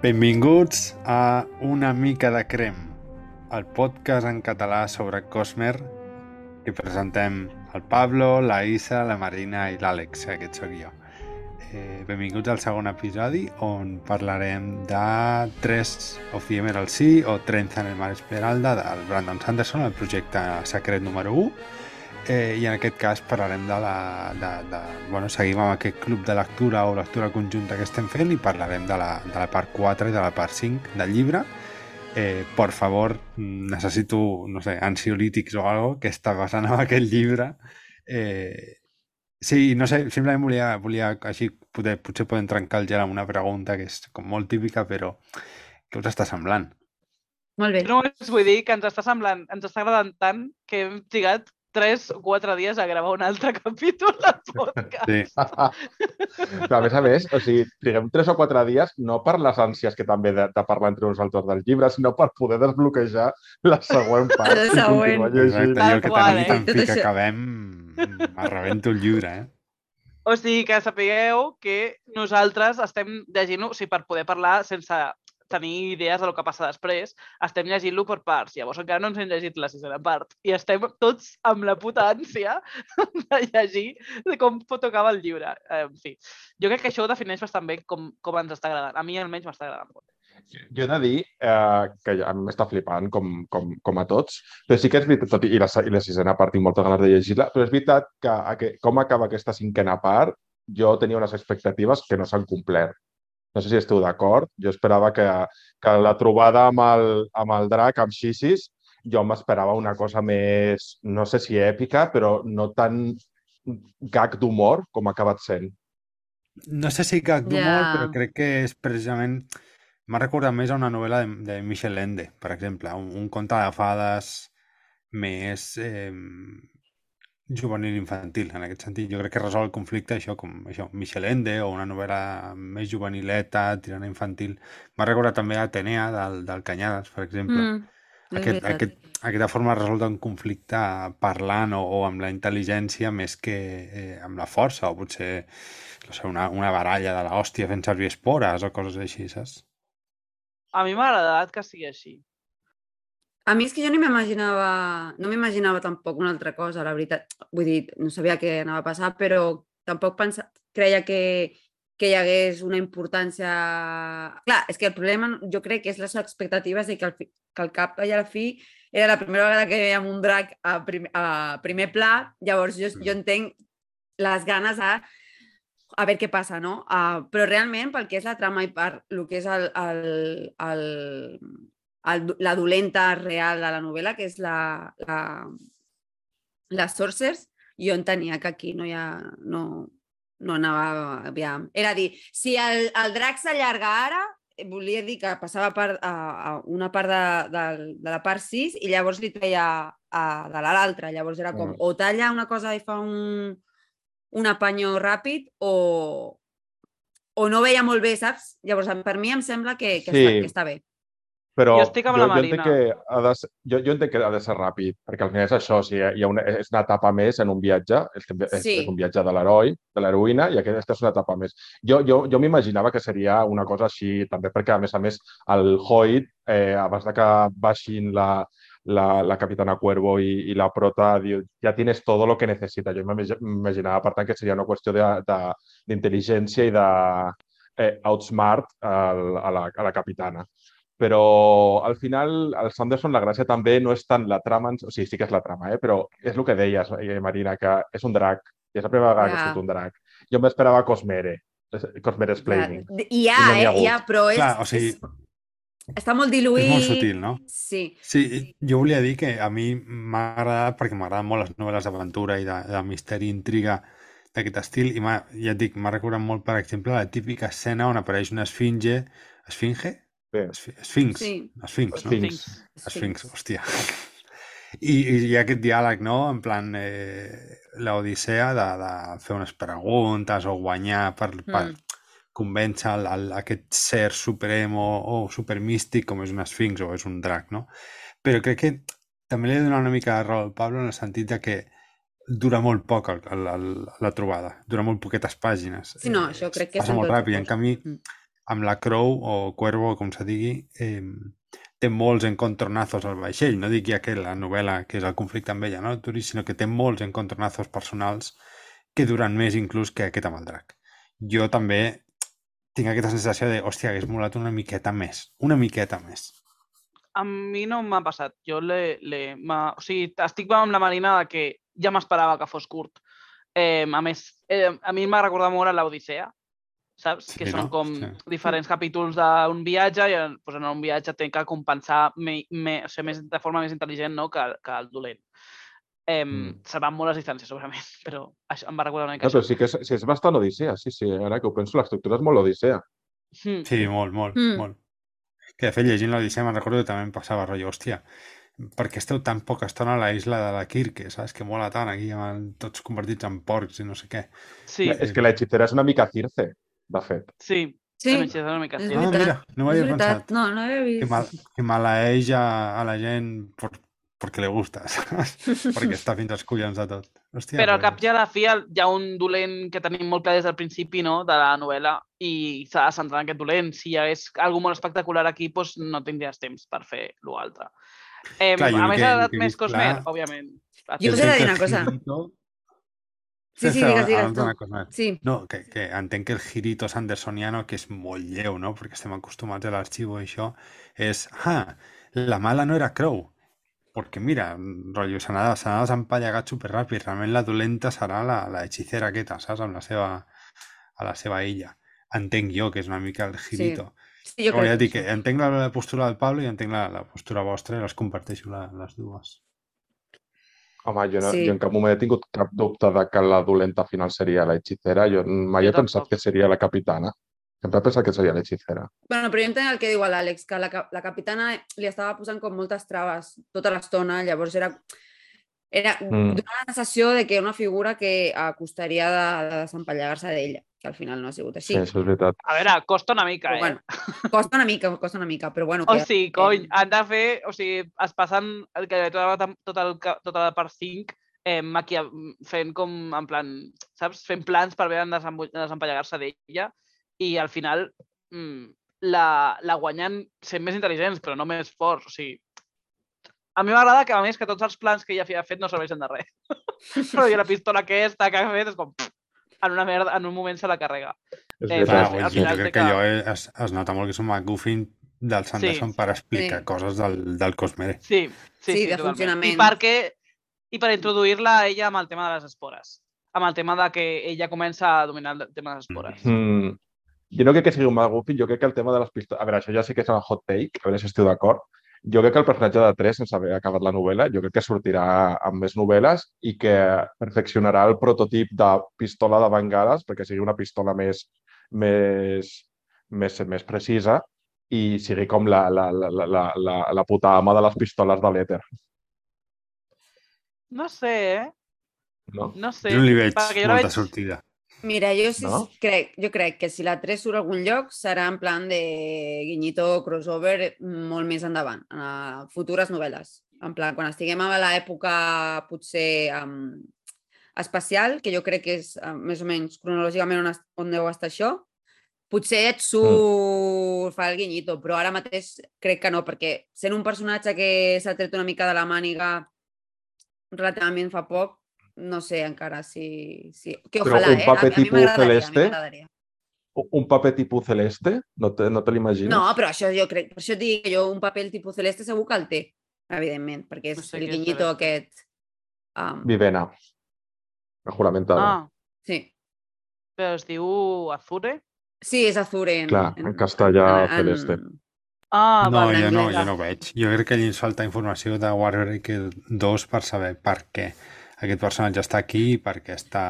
Benvinguts a Una mica de crem, el podcast en català sobre Cosmer que presentem el Pablo, la Isa, la Marina i l'Àlex, aquest sóc jo. Eh, benvinguts al segon episodi on parlarem de Tres of the Emerald Sea o Trenza en el Mar Esmeralda del Brandon Sanderson, el projecte secret número 1 eh, i en aquest cas parlarem de la... De, de, bueno, seguim amb aquest club de lectura o lectura conjunta que estem fent i parlarem de la, de la part 4 i de la part 5 del llibre. Eh, per favor, necessito, no sé, ansiolítics o algo que està passant amb aquest llibre. Eh, sí, no sé, simplement volia, volia així, poder, potser podem trencar el gel amb una pregunta que és com molt típica, però què us està semblant? Molt bé. No, vull dir que ens està semblant, ens està agradant tant que hem trigat tres o quatre dies a gravar un altre capítol del podcast. Sí. Però a més a més, o sigui, triguem tres o quatre dies no per les ànsies que també de, de parlar entre nosaltres del llibre, sinó per poder desbloquejar la següent part. La següent. Exacte, jo que tenim eh? fi que això. acabem, m'arrebento el llibre, eh? O sigui, que sapigueu que nosaltres estem llegint-lo, o sigui, per poder parlar sense tenir idees del que passa després, estem llegint-lo per parts. Llavors encara no ens hem llegit la sisena part. I estem tots amb la puta ànsia de llegir de com acabar el llibre. En fi, jo crec que això ho defineix bastant bé com, com ens està agradant. A mi almenys m'està agradant molt. Jo he de dir eh, que ja m'està flipant, com, com, com a tots, però sí que és veritat, tot i, la, i la sisena part tinc moltes ganes de llegir-la, però és veritat que, que com acaba aquesta cinquena part, jo tenia unes expectatives que no s'han complert. No sé si esteu d'acord. Jo esperava que, que la trobada amb el, amb el drac, amb Xisis, jo m'esperava una cosa més, no sé si èpica, però no tan gag d'humor com ha acabat sent. No sé si gag d'humor, Ja. però crec que és precisament... M'ha recordat més a una novel·la de, de Michel Ende, per exemple, un, un conte de fades més eh, juvenil infantil, en aquest sentit. Jo crec que resol el conflicte això, com això, Michel Ende o una novel·la més juvenileta, tirant a infantil. M'ha recordat també Atenea, del, del Canyades, per exemple. Mm, Aquest, aquest, aquesta forma de resoldre un conflicte parlant o, o amb la intel·ligència més que eh, amb la força, o potser no sé, una, una baralla de l'hòstia fent servir espores o coses així, saps? A mi m'ha agradat que sigui així. A mi és que jo ni m'imaginava, no m'imaginava tampoc una altra cosa, la veritat. Vull dir, no sabia què anava a passar, però tampoc pensa, creia que, que hi hagués una importància... Clar, és que el problema jo crec que és les expectatives de que al, fi, que al cap i a la fi era la primera vegada que veiem un drac a, prim, a primer pla, llavors jo, jo entenc les ganes a a veure què passa, no? Uh, però realment, pel que és la trama i per el que és el, el, el, el, la dolenta real de la novel·la, que és la, la, les Sorcers, jo entenia que aquí no hi ha... No, no anava aviam. Era a dir, si el, el drac s'allarga ara, eh, volia dir que passava per, a, a una part de, de, de la part 6 i llavors li treia a, de l'altra. Llavors era com, Mm. o talla una cosa i fa un, un apanyo ràpid o, o no veia molt bé, saps? Llavors, per mi em sembla que, que, Sí. està, que està bé. Però Jo estic amb la jo entenc Marina. que ha de ser, jo, jo entenc que ha de ser ràpid, perquè al final és això, o sigui, hi ha una, és una etapa més en un viatge, és, Sí. és un viatge de l'heroi, de l'heroïna, i aquesta és una etapa més. Jo, jo, jo m'imaginava que seria una cosa així, també perquè, a més a més, el Hoyt, eh, abans de que baixin la, la, la Capitana Cuervo i, i la prota, diu, ja tienes todo lo que necesita. Jo m'imaginava, per tant, que seria una qüestió de- de- d'intel·ligència i de eh, outsmart a, la, a la capitana però al final el Sanderson la gràcia també no és tant la trama, o sigui, sí que és la trama, eh? però és el que deies, eh, Marina, que és un drac, i és la primera vegada que Ja. surt un drac. Jo m'esperava Cosmere, Cosmere Explaining. Clar, Hi ha, I no ha eh? Hi ha, però és, Clar, o sigui, és, està molt diluït. És molt sutil, no? Sí. Sí, jo volia dir que a mi m'ha agradat perquè m'agraden molt les novel·les d'aventura i de, de misteri i intriga d'aquest estil i ja et dic, m'ha recordat molt, per exemple, la típica escena on apareix una esfinge... Esfinge? Bé, Esfi- Esfinx. Sí. Esfinx, no? Esfinx. Esfinx, hòstia. I, I hi ha aquest diàleg, no?, en plan eh, l'odissea de, de fer unes preguntes o guanyar per, per Mm. convèncer el, el, aquest ser suprem o, o supermístic com és un esfinx o és un drac, no? Però crec que també li he de donar una mica de raó al Pablo en el sentit de que dura molt poc el, el, el, la trobada, dura molt poquetes pàgines. Sí, no, Eh, això crec que Passa molt ràpid, en canvi Mm. Amb la Crow o Cuervo, com se digui, eh, té molts encontronazos al vaixell. No dic ja que la novel·la, que és el conflicte amb ella, no, sinó que té molts encontronazos personals que duren més inclús que aquest amb el drac. Jo també tinc aquesta sensació de, hòstia, hagués molat una miqueta més. Una miqueta més. A mi no m'ha passat. Jo le, le, o sigui, estic amb la Marina de que ja m'esperava que fos curt. Eh, a més, eh, a mi m'ha recordat molt l'Odissea, saps? Sí, que són no? com Sí. diferents capítols d'un viatge i en, doncs en un viatge té que compensar me, me, o sigui, més, de forma més intel·ligent no? que, que el dolent. Eh, Mm. Se van molt les distàncies, segurament, però això em va recordar una mica No, però això. sí que és, sí, és bastant odissea, sí, sí. Ara que ho penso, l'estructura és molt odissea. Mm. Sí, molt, molt, Mm. molt. Que de fet, llegint l'Odissea me'n recordo que també em passava rotllo, hòstia, per què esteu tan poca estona a la isla de la Kirke, saps? Que mola tant aquí, amb tots convertits en porcs i no sé què. Sí, És que la hechicera és una mica Circe, de fet. sí. Sí, és una mica és sí. Ah, mira, no ho és havia pensat. No, no havia Que, vist. mal, que maleeix a, a la gent por, perquè li gusta, saps? perquè està fins als collons de tot. Hòstia, Però al cap i a la fi hi ha un dolent que tenim molt clar des del principi no? de la novel·la i s'ha de centrar en aquest dolent. Si hi hagués alguna molt espectacular aquí, doncs no tindries temps per fer l'altre. Eh, Clar, a més, que- ha agradat que més clar- òbviament. Jo us he de dir una cosa. Girito... Sí, sí, Espera, digues, digues abans tu. d'anar a Cosmer. Sí, No, que, que entenc que el girito sandersoniano, que és molt lleu, no? Perquè estem acostumats a l'arxiu i això, és, ah, la mala no era Crow. Perquè mira, rotllo, se n'ha desempallegat superràpid. Realment la dolenta serà la, la hechicera aquesta, saps? Amb la seva, a la seva illa. Entenc jo que és una mica el girito. sí, jo Però ja crec que que entenc la, la postura del Pablo i entenc la, la postura vostra i les comparteixo la, les dues. Home, jo, no, Sí. jo en cap moment he tingut cap dubte de que la dolenta final seria la hechicera. Jo mai Jo he pensat que seria la capitana. Sempre he pensat que seria la hechicera. Bueno, però jo entenc el que diu l'Àlex, que la, la capitana li estava posant com moltes traves tota l'estona, llavors era, era Mm. mm. una sensació de que era una figura que acostaria de, de desempallegar-se d'ella, que al final no ha sigut Sí, així. això és veritat. A veure, costa una mica, Però, eh? bueno, costa una mica, costa una mica, però bueno, O que, sigui, cony, han de fer... O sigui, es passen el que tota la, tot el, tota la part 5 eh, maquia, fent com, en plan, saps? Fent plans per veure desempallegar-se d'ella i al final mm, la, la guanyen sent més intel·ligents, però no més forts. O sigui, a mi m'agrada que, a més, que tots els plans que ella havia fet no serveixen de res. però i la pistola aquesta que ha fet és com... En, una merda, en un moment se la carrega. És Eh, Clar, veritat. al final jo crec que que- allò és, es, es nota molt que és un McGuffin del Sanderson Sí. per explicar Sí. coses del, del Cosmere. Sí, sí, Sí, sí, de totalment. I funcionament. perquè i per introduir-la a ella amb el tema de les espores. Amb el tema de que ella comença a dominar el tema de les espores. Mm. Jo no crec que sigui un McGuffin, jo crec que el tema de les pistoles... A veure, això ja sí que és el hot take, a veure si esteu d'acord. Jo crec que el personatge de 3, sense haver acabat la novel·la, jo crec que sortirà amb més novel·les i que perfeccionarà el prototip de pistola de bengales perquè sigui una pistola més, més, més, més precisa i sigui com la, la, la, la, la, la, la puta ama de les pistoles de l'Ether. No sé, eh? No? No sé. Jo no li veig perquè jo molta veig... sortida. Mira, jo sí No? crec, jo crec que si la 3 surt a algun lloc serà en plan de guinyito crossover molt més endavant, en a futures novel·les. En plan, quan estiguem a l'època potser um, espacial, que jo crec que és uh, més o menys cronològicament on, es- on deu estar això, potser et surt, fa el guinyito, però ara mateix crec que no, perquè sent un personatge que s'ha tret una mica de la màniga relativament fa poc, no sé encara si... si... Que Però ojalà, un eh? paper a, a mi tipus m'agradaria, a mi Celeste? m'agradaria. Un paper tipus celeste? No te, no te l'imagines? No, però això jo crec, per això et dic que jo un paper tipus celeste segur que el té, evidentment, perquè és No sé el guinyito aquest. Um, Vivena. La juramentada. Ah, sí. però es diu Azure? sí, és Azure. En, Clar, en castellà, Celeste. Ah, no, vale, jo no, jo no ho veig. Jo crec que allí ens falta informació de Warbreaker 2 per saber per què aquest personatge està aquí i per què està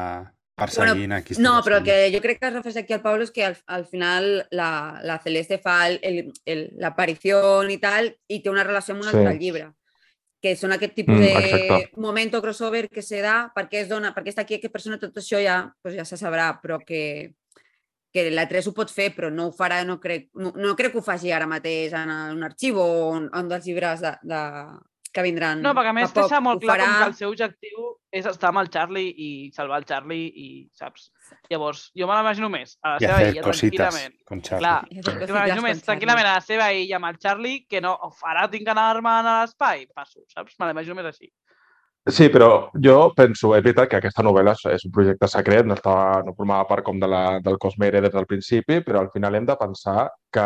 perseguint aquí. No, però que jo crec que es refereix aquí al Pablo és que al, al final la, la Celeste fa l'aparició i tal i té una relació amb un Sí. altre llibre que són aquest tipus Mm, de exacte. momento crossover que se da, perquè es dona, perquè està aquí aquesta persona, tot això ja, doncs ja se sabrà, però que, que la 3 ho pot fer, però no ho farà, no crec, no, no crec que ho faci ara mateix en un arxiu o en un dels llibres de, de, que vindran. No, perquè a més a poc. deixa molt clar com farà- que el seu objectiu és estar amb el Charlie i salvar el Charlie i, saps? Llavors, jo me l'imagino més a la I seva illa tranquil·lament. Charlie. Clar, jo m'imagino més tranquil·lament a la seva illa amb el Charlie que no, "Uf, ara tinc que anar-me'n a l'espai, passo, saps? Me l'imagino més així. Sí, però jo penso, és veritat que aquesta novel·la és- un projecte secret, no, estava, no formava part com de la, del Cosmere des del principi, però al final hem de pensar que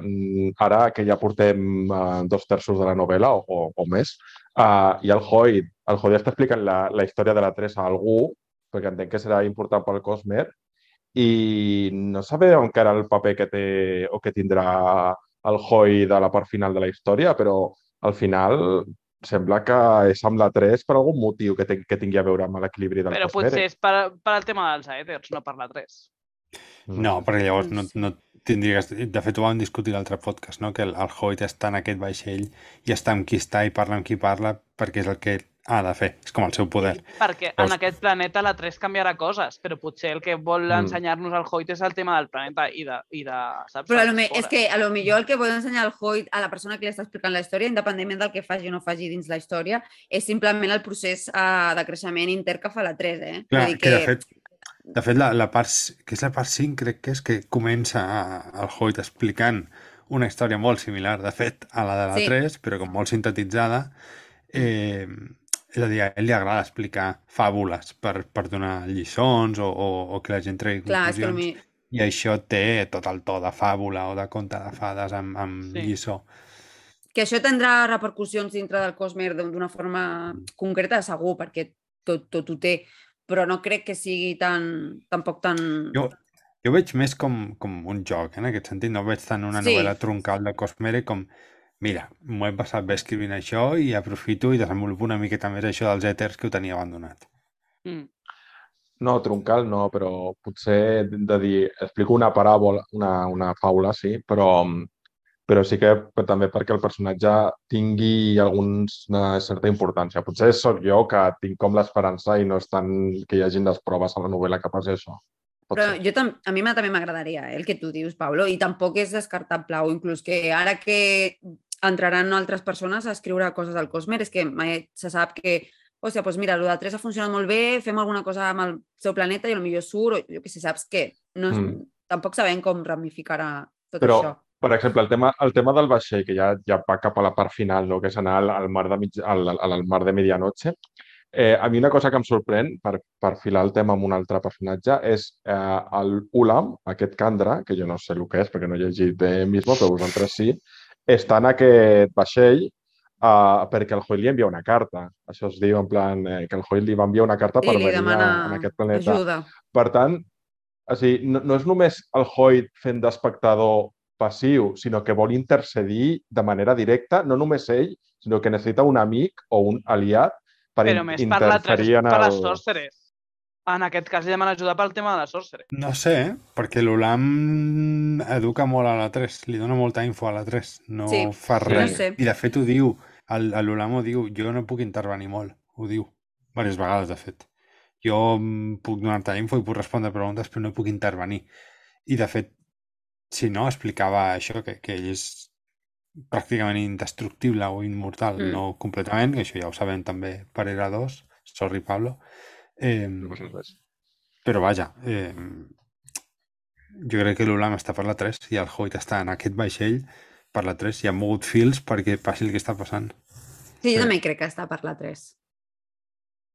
mm, ara que ja portem uh, dos terços de la novel·la o, o, o més, uh, i el Hoyt, el Hoyt està explicant la, la història de la Teresa a algú, perquè entenc que serà important pel Cosmer, i no sabem encara el paper que té o que tindrà el Hoyt de la part final de la història, però al final sembla que és amb la 3 per algun motiu que, ten, que tingui a veure amb l'equilibri del Però potser és per, per al tema dels aèters, no per la 3. No, perquè llavors no, Sí. no tindria que... De fet, ho vam discutir l'altre podcast, no? que el, el Hoyt està en aquest vaixell i està amb qui està i parla amb qui parla perquè és el que ha de fer. És com el seu poder. Perquè Llavors- en aquest planeta la 3 canviarà coses, però potser el que vol Mm. ensenyar-nos el Hoyt és el tema del planeta i de, i de saps? Però a lo me, és que a lo millor el que vol ensenyar el Hoyt a la persona que li està explicant la història, independentment del que faci o no faci dins la història, és simplement el procés uh, de creixement inter que fa la 3, eh? Clar, Vull dir que de fet, de fet la, la part, que és la part 5, crec que és que comença el Hoyt explicant una història molt similar, de fet, a la de la Sí. 3, però com molt sintetitzada. Eh, és a dir, a ell li agrada explicar fàbules per, per donar lliçons o, o, o que la gent tregui clar, conclusions. mi... I això té tot el to de fàbula o de conte de fades amb, amb Sí. lliçó. que això tindrà repercussions dintre del Cosmer d'un- d'una forma concreta, segur, perquè tot, tot ho té, però no crec que sigui tan, tampoc tan... Jo, jo veig més com, com un joc, en aquest sentit. No veig tant una Sí. novel·la troncal de Cosmere com mira, m'ho he passat bé escrivint això i aprofito i desenvolupo una miqueta més això dels èters que ho tenia abandonat. Mm. No, troncal no, però potser de dir, explico una paràbola, una, una faula, sí, però, però sí que però també perquè el personatge tingui alguns, una certa importància. Potser sóc jo que tinc com l'esperança i no és tant que hi hagin les proves a la novel·la que passi això. Pot Però ser. jo tam a mi també m'agradaria eh, el que tu dius, Pablo, i tampoc és descartable, o inclús que ara que entraran altres persones a escriure coses al Cosmer, és que mai se sap que, hòstia, doncs mira, el de 3 ha funcionat molt bé, fem alguna cosa amb el seu planeta i potser surt, o jo que sé, saps què? No, és- Mm. Tampoc sabem com ramificarà tot Però, això. per exemple, el tema, el tema del vaixell, que ja, ja va cap a la part final, no? que és anar al, al, mar, de mig, al, al, al mar de medianoche, eh, a mi una cosa que em sorprèn, per, per filar el tema amb un altre personatge, és eh, el Ulam, aquest Candra, que jo no sé el que és, perquè no he llegit bé mismo, però vosaltres sí, està en aquest vaixell uh, perquè el Hoyt li envia una carta. Això es diu en plan eh, que el Hoyt li va enviar una carta I per venir a, demana en aquest planeta. ajuda. Per tant, o sigui, no, no és només el Hoyt fent d'espectador passiu, sinó que vol intercedir de manera directa, no només ell, sinó que necessita un amic o un aliat per Però in- més per la 3, interferir en per les el... sorceres. En aquest cas li demana ajuda pel tema de les sorceres. No sé, eh? perquè l'Ulam educa molt a la 3, li dona molta info a la 3, no Sí, fa no res. sé. I de fet ho diu, l'Ulam ho diu, jo no puc intervenir molt, ho diu, diverses vegades de fet. Jo puc donar-te info i puc respondre preguntes, però no puc intervenir. I de fet, si no, explicava això, que, que ell és pràcticament indestructible o immortal, Mm. no completament, que això ja ho sabem també per Era 2, sorry Pablo, eh, No però vaja, eh, jo crec que l'Ulam està per la 3 i el Hoyt està en aquest vaixell per la 3 i ha mogut fils perquè passi el que està passant. Sí, jo també crec que està per la 3.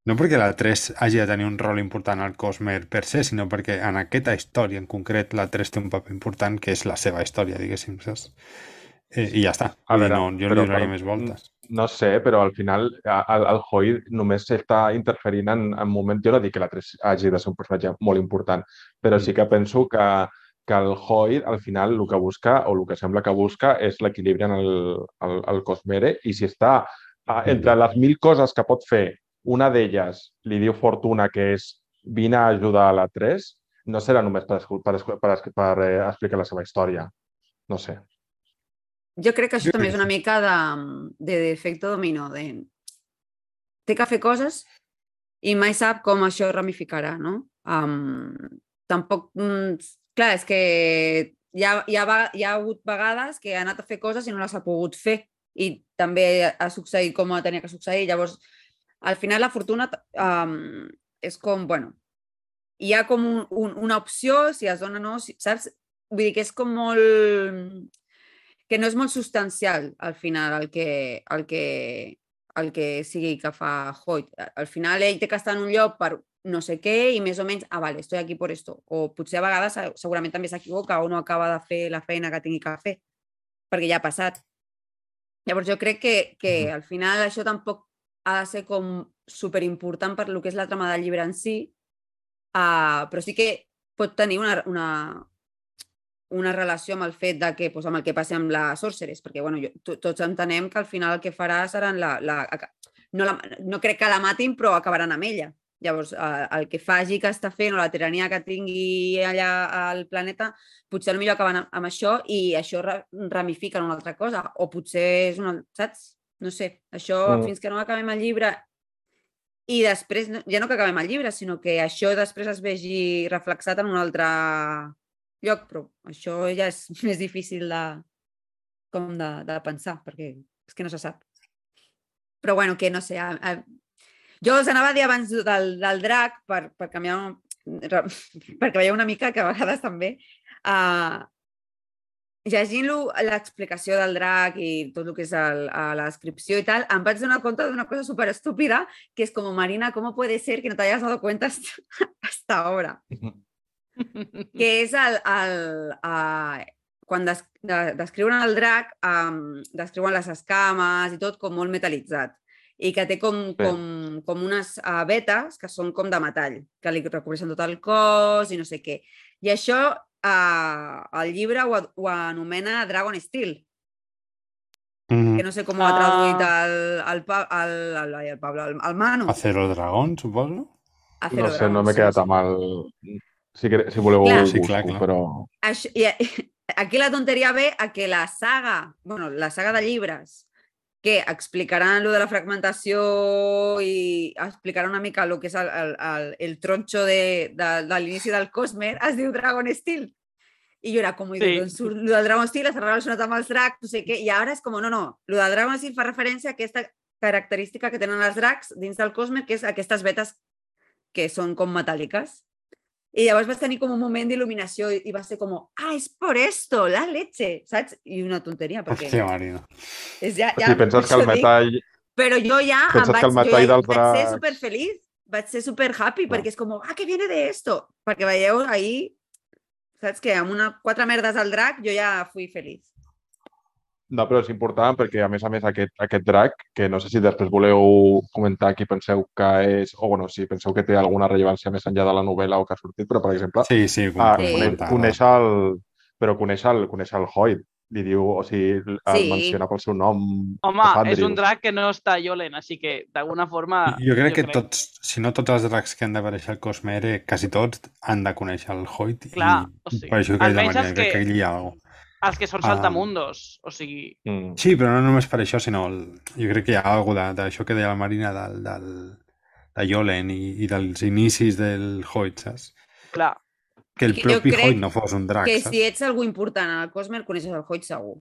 No perquè la 3 hagi de tenir un rol important al Cosmer per se, sinó perquè en aquesta història en concret la 3 té un paper important que és la seva història, diguéssim, saps? Eh, I ja està. A veure, no, jo no però li donaria per- més voltes. No sé, però al final el, el Hoyt només està interferint en, en moments... Jo no dic que la 3 hagi de ser un personatge molt important, però sí que penso que, que el Hoyt al final el que busca, o el que sembla que busca, és l'equilibri en el, el, el Cosmere i si està a, entre les mil coses que pot fer, una d'elles li diu Fortuna que és vine a ajudar a la 3, no serà només per, per, per, escu- per eh, explicar la seva història. No sé. Jo crec que això també és una mica de, de efecte dominó, de... Té que fer coses i mai sap com això ramificarà, no? Um, tampoc... Mm, clar, és que hi ha, hi, ha, hi ha hagut vegades que ha anat a fer coses i no les ha pogut fer i també ha succeït com tenia que succeir. Llavors, al final la fortuna um, és com, bueno, hi ha com un, un, una opció, si es dona o no, si, saps? Vull dir que és com molt... que no és molt substancial al final el que, el que, el que sigui que fa Hoyt. Al final ell té que estar en un lloc per no sé què i més o menys, ah, vale, estoy aquí por esto. O potser a vegades se- segurament també s'equivoca o no acaba de fer la feina que tingui que fer, perquè ja ha passat. Llavors jo crec que, que al final això tampoc ha de ser com superimportant per lo que és la trama del llibre en si, uh, però sí que pot tenir una, una, una relació amb el fet de que, doncs, amb el que passi amb la Sorceress, perquè bueno, jo, to- tots entenem que al final el que farà seran la, la, no, la, no crec que la matin, però acabaran amb ella. Llavors, eh, el que faci que està fent o la tirania que tingui allà al planeta, potser millor acaben amb, amb això i això ra- ramifica en una altra cosa. O potser és una... Saps? No sé. Això, Mm. fins que no acabem el llibre i després, ja no que acabem el llibre, sinó que això després es vegi reflexat en un altre lloc, però això ja és més difícil de, com de, de pensar, perquè és que no se sap. Però bueno, que no sé, a, a, jo us anava a dir abans del, del drac per, per canviar, perquè veieu una mica que a vegades també uh, llegint-lo l'explicació del drac i tot el que és el, a la descripció i tal, em vaig donar compte d'una cosa súper estúpida, que és com, Marina, ¿cómo puede ser que no te dado cuenta hasta ahora? Que és el, el, uh, quan des, de, descriuen el drac, um, descriuen les escames i tot com molt metalitzat i que té com, com, com unes uh, vetes que són com de metall, que li recobreixen tot el cos i no sé què. I això uh, el llibre ho, ho anomena Dragon Steel, Mm. que no sé com ho ha traduït Ah. el, el, Pa- el, el, el, Pablo, el, el Manu. Acero Dragón, suposo. Acero No sé, no Dragon, m'he sí, quedat sí. amb el... Si, si voleu Clar. Sí, clar, clar. però... Això, i, aquí la tonteria ve a que la saga, bueno, la saga de llibres, que explicaran lo de la fragmentació i explicaran una mica el que és el, el, el, el tronxo de, de, de l'inici del Cosmer, es diu Dragon Steel. I jo era com, Sí. doncs, surt lo del Dragon Steel està relacionat amb els dracs, no sé què, i ara és com, no, no, lo del Dragon Steel fa referència a aquesta característica que tenen els dracs dins del Cosmer, que és aquestes vetes que són com metàl·liques. I llavors vaig tenir com un moment d'il·luminació i, i va ser com, ah, és por esto, la leche, saps? I una tonteria, perquè Hòstia, Marina. és ja, Ja, ja, si penses que el dic, metall... Però jo ja em vaig, que el jo metall ja dels vaig ser dracs- super feliç, vaig ser super happy, Clar. perquè és com, ah, que viene de esto? Perquè veieu, ahir, saps que amb una, quatre merdes al drac jo ja fui feliç. No, però és important perquè, a més a més, aquest, aquest drac, que no sé si després voleu comentar qui penseu que és, o bueno, si penseu que té alguna rellevància més enllà de la novel·la o que ha sortit, però, per exemple, Sí, sí, com, ah, com Sí. coneix, el... Però coneix el, coneix el Hoyt. Li diu, o sigui, el Sí. menciona pel seu nom. Home, és un drac que no està Yolen, així que d'alguna forma... Jo crec que tots, si no tots els dracs que han d'aparèixer al Cosmere, quasi tots han de conèixer el Hoyt. Clar, i o sigui, per això que ell almenys els crec que- que hi ha alguna cosa. Els que són Ah. saltamundos, o sigui... Mm. Sí, però no només per això, sinó el, jo crec que hi ha alguna cosa d'això que deia la Marina del, del, de Yolen i, i dels inicis del Hoyt, saps? Clar, Que el propi Hoyt no fos un drac, que saps? si ets algú important al Cosmer, coneixes el Hoyt segur.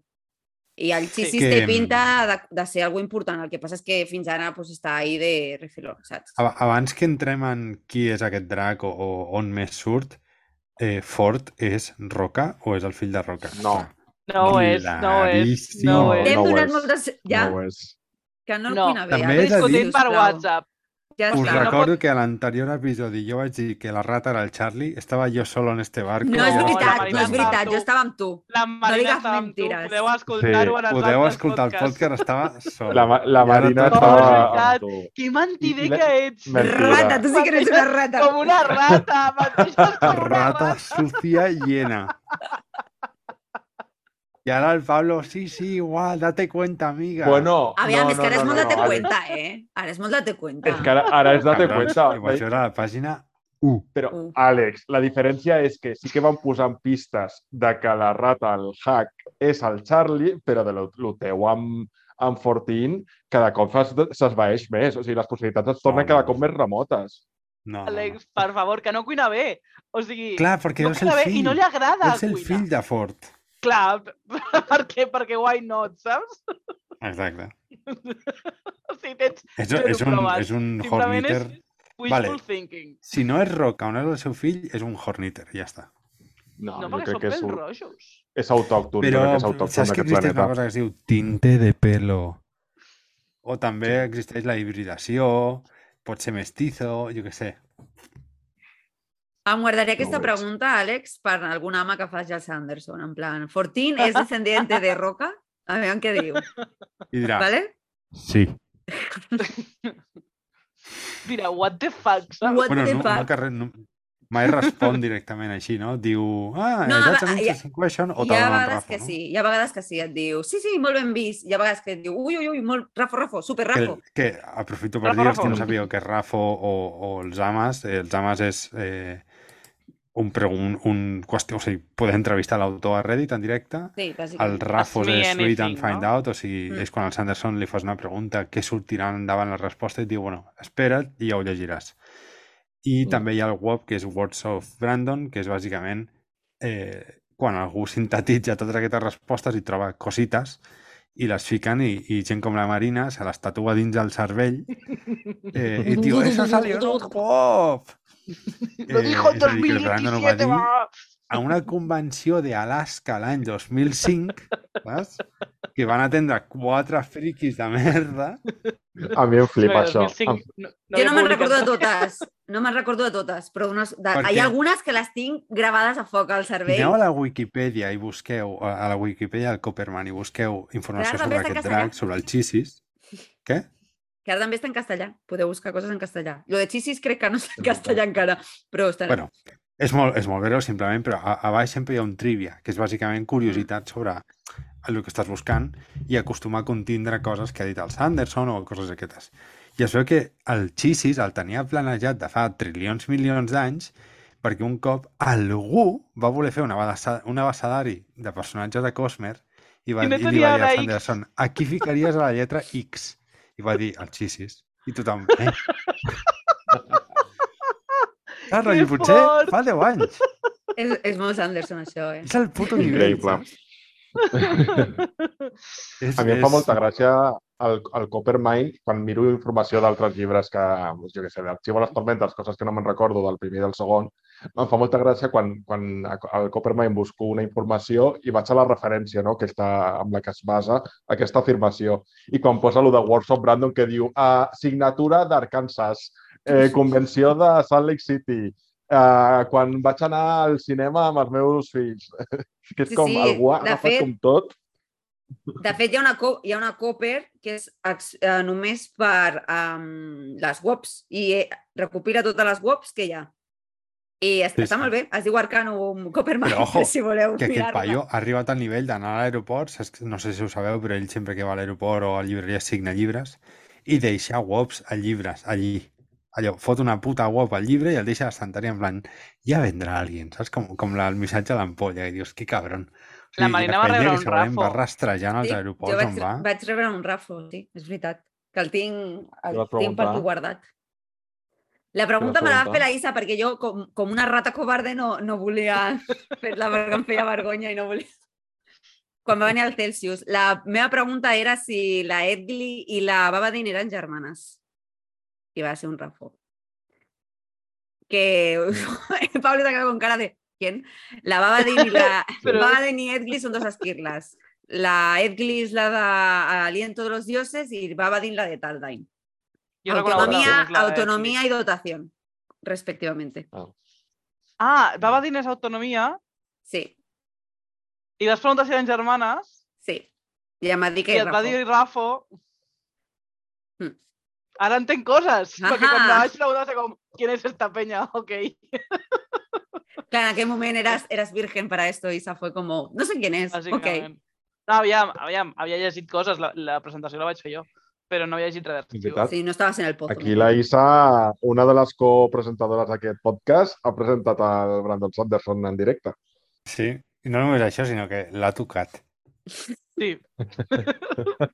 I el Sí. Xissis Que, té pinta de, de ser algú important. El que passa és que fins ara pues, està ahí de refiló, saps? Ab- Abans que entrem en qui és aquest drac o, o on més surt, eh, Ford és Roca o és el fill de Roca? No. no ho és, no ho és, no ho No, és. Ho donat és. moltes... Ja, No ho és. que no el No. cuina bé. També ara, he de dir- per. WhatsApp. Ja Us està. no recordo que a l'anterior episodi jo vaig dir que la rata era el Charlie, estava jo solo en este barco. No No, és veritat, no és veritat, jo estava amb tu. La Marina digues estava amb tu, mentires. podeu escoltar-ho en els Podeu escoltar el podcast, estava sol. La, la Marina és estava veritat. amb tu. Que mentider la- que ets! Mentida. Rata, tu sí que eres una rata. Com una rata, menteixes com una Rata rata. sucia llena. Y ahora el Pablo, sí, sí, igual, date cuenta, amiga. Bueno, Aviam, no, és que no, ara és no, molt no, date no, cuenta, eh? Ara és molt date cuenta. És que ara, ara és date cuenta. això era la pàgina 1. Però, Uh. Àlex, la diferència és que sí que van posant pistes de que la rata, el hack, és el Charlie, però de lo, teu amb, amb Fortin cada cop s'esvaeix més. O sigui, les possibilitats es tornen No, cada cop més remotes. No. Àlex, per favor, que no cuina bé. O sigui, Clar, perquè no és el fill. i no li agrada és el cuinar. fill de Ford. Clar, perquè, perquè why not, saps? Exacte. Sí, tens És, és, un, és un horniter. és Vale. thinking. Si no és roca on és el seu fill, és un horniter, ja està. No, No, perquè són que és, pèls un- rojos. és autòcton, Però que és autòcton saps que existeix una cosa que es diu tinte de pelo? O també existeix la hibridació, pot ser mestizo, jo què sé. Em guardaria aquesta veig. pregunta, Àlex, per algun home que faci el Sanderson. En plan, Fortín és descendiente de Roca? A veure què diu. I dirà, ¿Vale? sí. Dirà, what the fuck, saps? What Bueno, the no, no, fuck? que re, no, mai respon directament així, no? Diu, ah, No, no, that's ve- an interesting question, o Hi t'ha ha donat vegades Rafa, que no? sí, hi ha vegades que sí, et diu, sí, sí, molt ben vist. Hi ha vegades que et diu, ui, ui, ui, molt, Rafo, Rafo, super Que, Rafo. que aprofito per dir, els que no sabíeu que Rafo o, o els ames, eh, els ames és eh, un, pregun, un qüestió, o sigui, poder entrevistar l'autor a Reddit en directe, Sí, el. Rafos read anything, and find no? out, o sigui, Mm. és quan el Sanderson li fas una pregunta, què sortirà endavant la resposta i et diu, bueno, espera't i ja ho llegiràs. I Mm. també hi ha el web que és Words of Brandon, que és bàsicament eh, quan algú sintetitza totes aquestes respostes i troba cosites i les fiquen i, i gent com la Marina se les tatua dins el cervell eh, i diu, eso salió en un pop! Lo dijo en és a dir, que el Brandon ho va 2017, dir va! a una convenció de Alaska l'any 2005, saps? que van atendre quatre friquis de merda. A mi em flipa Perquè això. 2005 Em- no, Jo no me'n recordo de totes, no me'n recordo de totes, però unes, de, Per hi ha algunes que les tinc gravades a foc al cervell. Aneu a la Wikipedia i busqueu, a la Wikipedia del Copperman i busqueu informació sobre aquest drac, sobre el Chisis. Què? Que ara també està en castellà, podeu buscar coses en castellà. Lo de Chisis crec que no està en castellà encara, però està... Bueno, és molt, és molt breu, simplement, però a, a baix sempre hi ha un trivia, que és bàsicament curiositat sobre el que estàs buscant i acostumar a contindre coses que ha dit el Sanderson o coses aquestes. I es veu que el Chisis el tenia planejat de fa trilions milions d'anys perquè un cop algú va voler fer una abassa- un abecedari de personatges de Cosmer i, va, I no i li va dir X. Sanderson aquí ficaries a la lletra X i va dir el Chisis i tothom eh? Clar, Que rotllo, potser fort! fa 10 anys És, és molt Sanderson, això, eh? és el puto nivell, Increïble. saps? És, A mi em fa és- molta gràcia el, el Coppermine quan miro informació d'altres llibres que, doncs, jo què sé, d'Arxivo a les Tormentes, coses que no me'n recordo del primer i del segon, em fa molta gràcia quan, quan al Coppermine busco una informació i vaig a la referència no? que està, amb la que es basa aquesta afirmació. I quan posa lo de of Brandon que diu uh, signatura d'Arkansas, eh, convenció de Salt Lake City, uh, quan vaig anar al cinema amb els meus fills. que és Sí, com sí, algú ha agafat fet- com tot De fet, hi ha una, hi ha una Copper que és eh, només per um, les WOPs i eh, recopila totes les WOPs que hi ha. I es, Sí, està sí. molt bé, es diu Arcanum Copperman, Però, ojo, si voleu que aquest paio ha arribat al nivell d'anar a l'aeroport, no sé si ho sabeu, però ell sempre que va a l'aeroport o a llibreries signa llibres i deixa wops a llibres allí. Allò, fot una puta wop al llibre i el deixa a l'estanteria en plan, ja vendrà alguien, saps? Com, com la, el missatge a l'ampolla, i dius, que cabron. O La Marina va rebre un rafo. va rastrejant als Sí, aeroports vaig, on va. vaig rebre un rafo, sí, és veritat. Que el tinc, el tinc per aquí guardat. La pregunta me la la Isa perquè jo, com, com una rata covarde, no, no volia fer-la perquè em feia vergonya i no volia... Quan va venir al Celsius, la meva pregunta era si la Edgley i la Babadin eren germanes. I va ser un rafo. Que Pablo te con cara de ¿quién? La Babadin y la Pero- Babadin y Edgley son dos esquirlas. La Edgley es la de Aliento de los Dioses y Babadin la de Taldain. Autonomía, autonomía y dotación, respectivamente. Ah, Baba Dines Autonomia Sí, i vas preguntar si eren germanes sí. I em va dir i que et va Rafo. dir Rafo Mm. Ara entenc coses, perquè quan vaig preguntar va ser com, ¿quién es esta peña? Ok. Claro, en aquel momento eras, eras virgen para esto, Isa. Fue como, no sé quién es. Ok. No, aviam, aviam, havia llegit coses, la, la presentació la vaig fer jo, però no havia llegit res d'arxiu. Sí, no estabas en el pozo. Aquí la Isa, una de les copresentadores d'aquest podcast, ha presentat el Brandon Sanderson en directe. Sí, i no només això, sinó que l'ha tocat. Sí,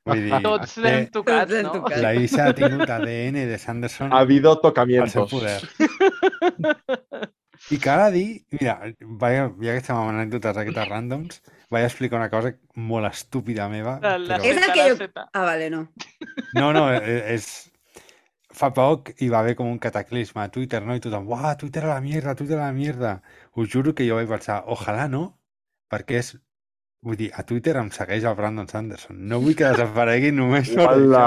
Vull dir, tots té- l'hem tocat, no? tocat. la Isa ha tingut ADN de Sanderson Ha habido al seu tocamientos. poder. I cal a dir, mira, vaya, ja que estem amb anècdotes d'aquestes ràndoms, vaig explicar una cosa molt estúpida meva, La, la però... És que jo-. Ah, vale, no. No, no, eh, és... Fa poc hi va haver com un cataclisme a Twitter, no? I tothom, uah, Twitter a la mierda, Twitter a la mierda. Us juro que jo vaig pensar, ojalà no, perquè és... Vull dir, a Twitter em segueix el Brandon Sanderson. No vull que desaparegui només per això?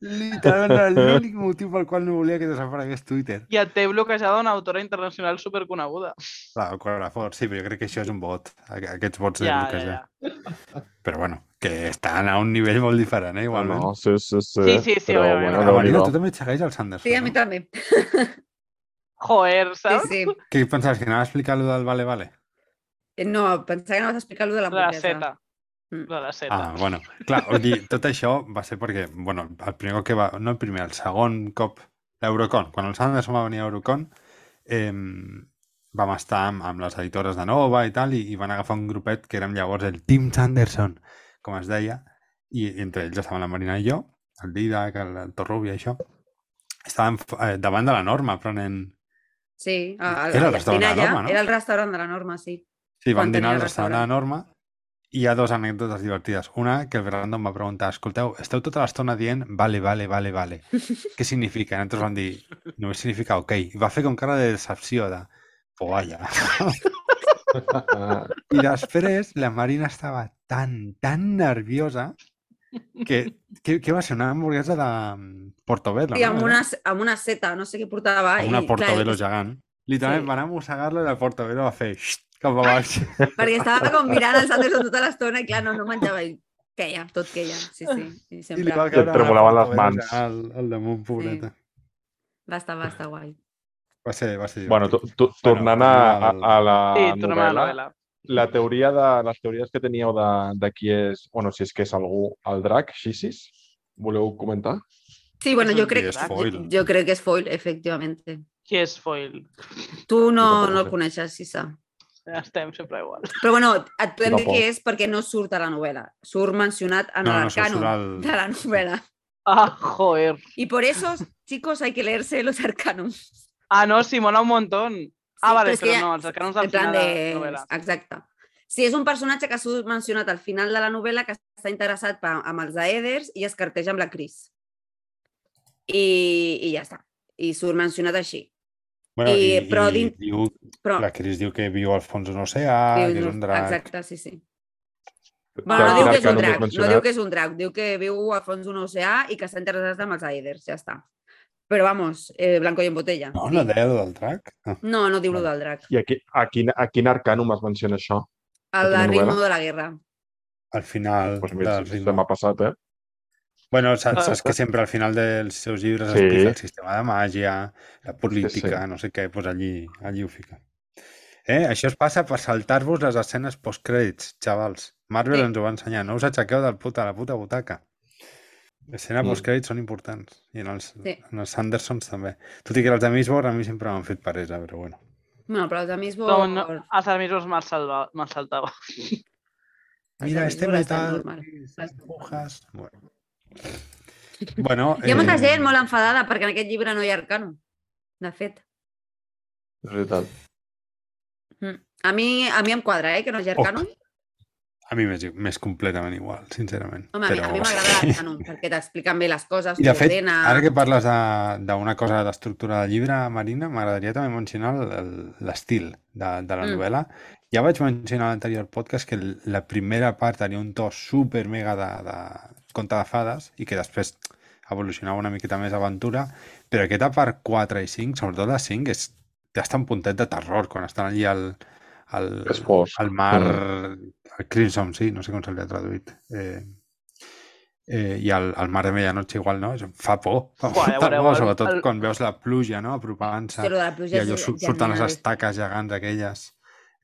Literalment era l'únic motiu pel qual no volia que desaparegués Twitter. I et té bloquejada una autora internacional superconeguda. Clar, Corafort, sí, però jo crec que això és un bot, aqu- aquests bots de Ja, ja, bloquejar. ja. Però bueno, que estan a un nivell molt diferent, eh, igualment. No, sí, sí, sí. Sí, sí, sí, Però, òbviament. bueno, Ah. Marina, tu també et segueix el Sanderson, Sí, a mi no? també. Joder, Sí, saps? sí. Què pensaves, que anava a explicar allò del vale, vale? No, pensava que anaves a explicar lo de La l'hamburguesa. seta. Mm. La de seta. Ah, bueno, clar, o sigui, tot això va ser perquè, bueno, el primer cop que va, no el primer, el segon cop, l'Eurocon, quan el Sanderson va venir a Eurocon, eh, vam estar amb, amb les editores de Nova i tal, i, i van agafar un grupet que érem llavors el Team Sanderson, com es deia, i entre ells estaven la Marina i jo, el Didac, el, el Torrubi i això, estàvem eh, davant de la norma prenent... Sí, a, a, Era el a restaurant de la Norma, no? Era el restaurant de la Norma, sí. Sí, vam dinar al el restaurant de la. Norma hi ha dues anècdotes divertides. Una, que el Brandon em va preguntar, escolteu, esteu tota l'estona dient vale, vale, vale, vale. Què significa? I nosaltres vam dir, només significa ok. I va fer com cara de decepció, de, vaya. I després la Marina estava tan, tan nerviosa que, que, que va ser una hamburguesa de mm, Portobello, Sí, no? amb una, amb una seta, no sé què portava. Amb una i, Portobello clar, gegant. Literalment Sí. van a mossegar-la i la Portobello va fer "Xt", cap a baix. Perquè estava com mirant el Sanderson tota l'estona i clar, no, no menjava i queia, tot queia, sí, sí. I I sempre li va caure tremolaven la les mans. Al, al damunt, pobreta. va estar, va estar guai. Va ser, va ser Bueno, tu, divertit. tu, tornant a, a, a la Sí, tornem a la novel·la, novel·la. la teoria de, les teories que teníeu de, de qui és, bueno, si és que és algú, el drac, Xisis, voleu comentar? Sí, bueno, jo crec, és foil. jo, jo crec que és foil, efectivamente. Qui és Foil? Tu no, no el coneixes, Sissa. Ja estem sempre igual. Però bueno, et podem dir tampoc. que és perquè no surt a la novel·la. Surt mencionat en No, no, l'arcano surt al- de la novel·la. Ah, joder. Y por eso, chicos, hay que leerse los arcanos. Ah, no, sí, mola un montón. Ah, vale, que però ja- no, els arcanos plan final de de... la novel·la. Exacte. Sí, és un personatge que surt mencionat al final de la novel·la que està interessat pa, amb els Aeders i es carteja amb la Cris. I, I ja està. I surt mencionat així. Bueno, i- i, però i din- diu, Però, la Cris diu que viu al fons d'un oceà, diu- que és un drac. Exacte, sí, sí. Bueno, no diu que és un drac, no diu que és un drac, diu que viu al fons d'un oceà i que està interessat amb els Aeders, ja està. Però vamos, eh, blanco i en botella. No, no deia del drac? Ah. no, no diu lo del drac. I a, qui, a, quin, a quin arcanum es menciona això? El quina de ritmo novel·la? de la guerra. Al final Pues del mira, se ritme. m'ha passat, eh? Bueno, saps, Ah. saps que sempre al final dels seus llibres Sí. explica el sistema de màgia, la política, sí. no sé què, doncs allí, allí ho fica. Eh, això es passa per saltar-vos les escenes postcrèdits, xavals. Marvel Sí. ens ho va ensenyar, no us aixequeu del puta, la puta butaca. Escena Mm. postcrèdits són importants, i en els, Sí. en els Sandersons també. Tot i que els de Mistborn a mi sempre m'han fet peresa, però bueno. Bueno, però els de Misbo... No, no, els me'ls salva- me'ls saltava. Mira, de este metal, agujas... Bueno, bueno Hi ha molta eh, gent molt enfadada perquè en aquest llibre no hi ha arcano. De fet. És veritat. Mm. A mi, a mi em quadra, eh, que no hi ha arcano. A mi m'és m'és completament igual, sincerament. Home, a mi- a mi m'agrada l'arcano, perquè t'expliquen bé les coses, I de fet, t'ordena... ara que parles de- d'una cosa d'estructura del llibre, Marina, m'agradaria també mencionar l'estil de, de la Mm. novel·la. Ja vaig mencionar a l'anterior podcast que la primera part tenia un to super mega de, de conte de fades i que després evolucionava una miqueta més aventura, però aquesta part 4 i 5, sobretot la 5, és, té hasta un puntet de terror quan estan allí al, al, al mar, al Crimson, sí, no sé com se li ha traduït. Eh, eh, i al, al mar de medianoche igual, no? Fa por, fa ja por, el- sobretot el- quan veus la pluja, no?, apropant-se, i allò surten les estaques gegants aquelles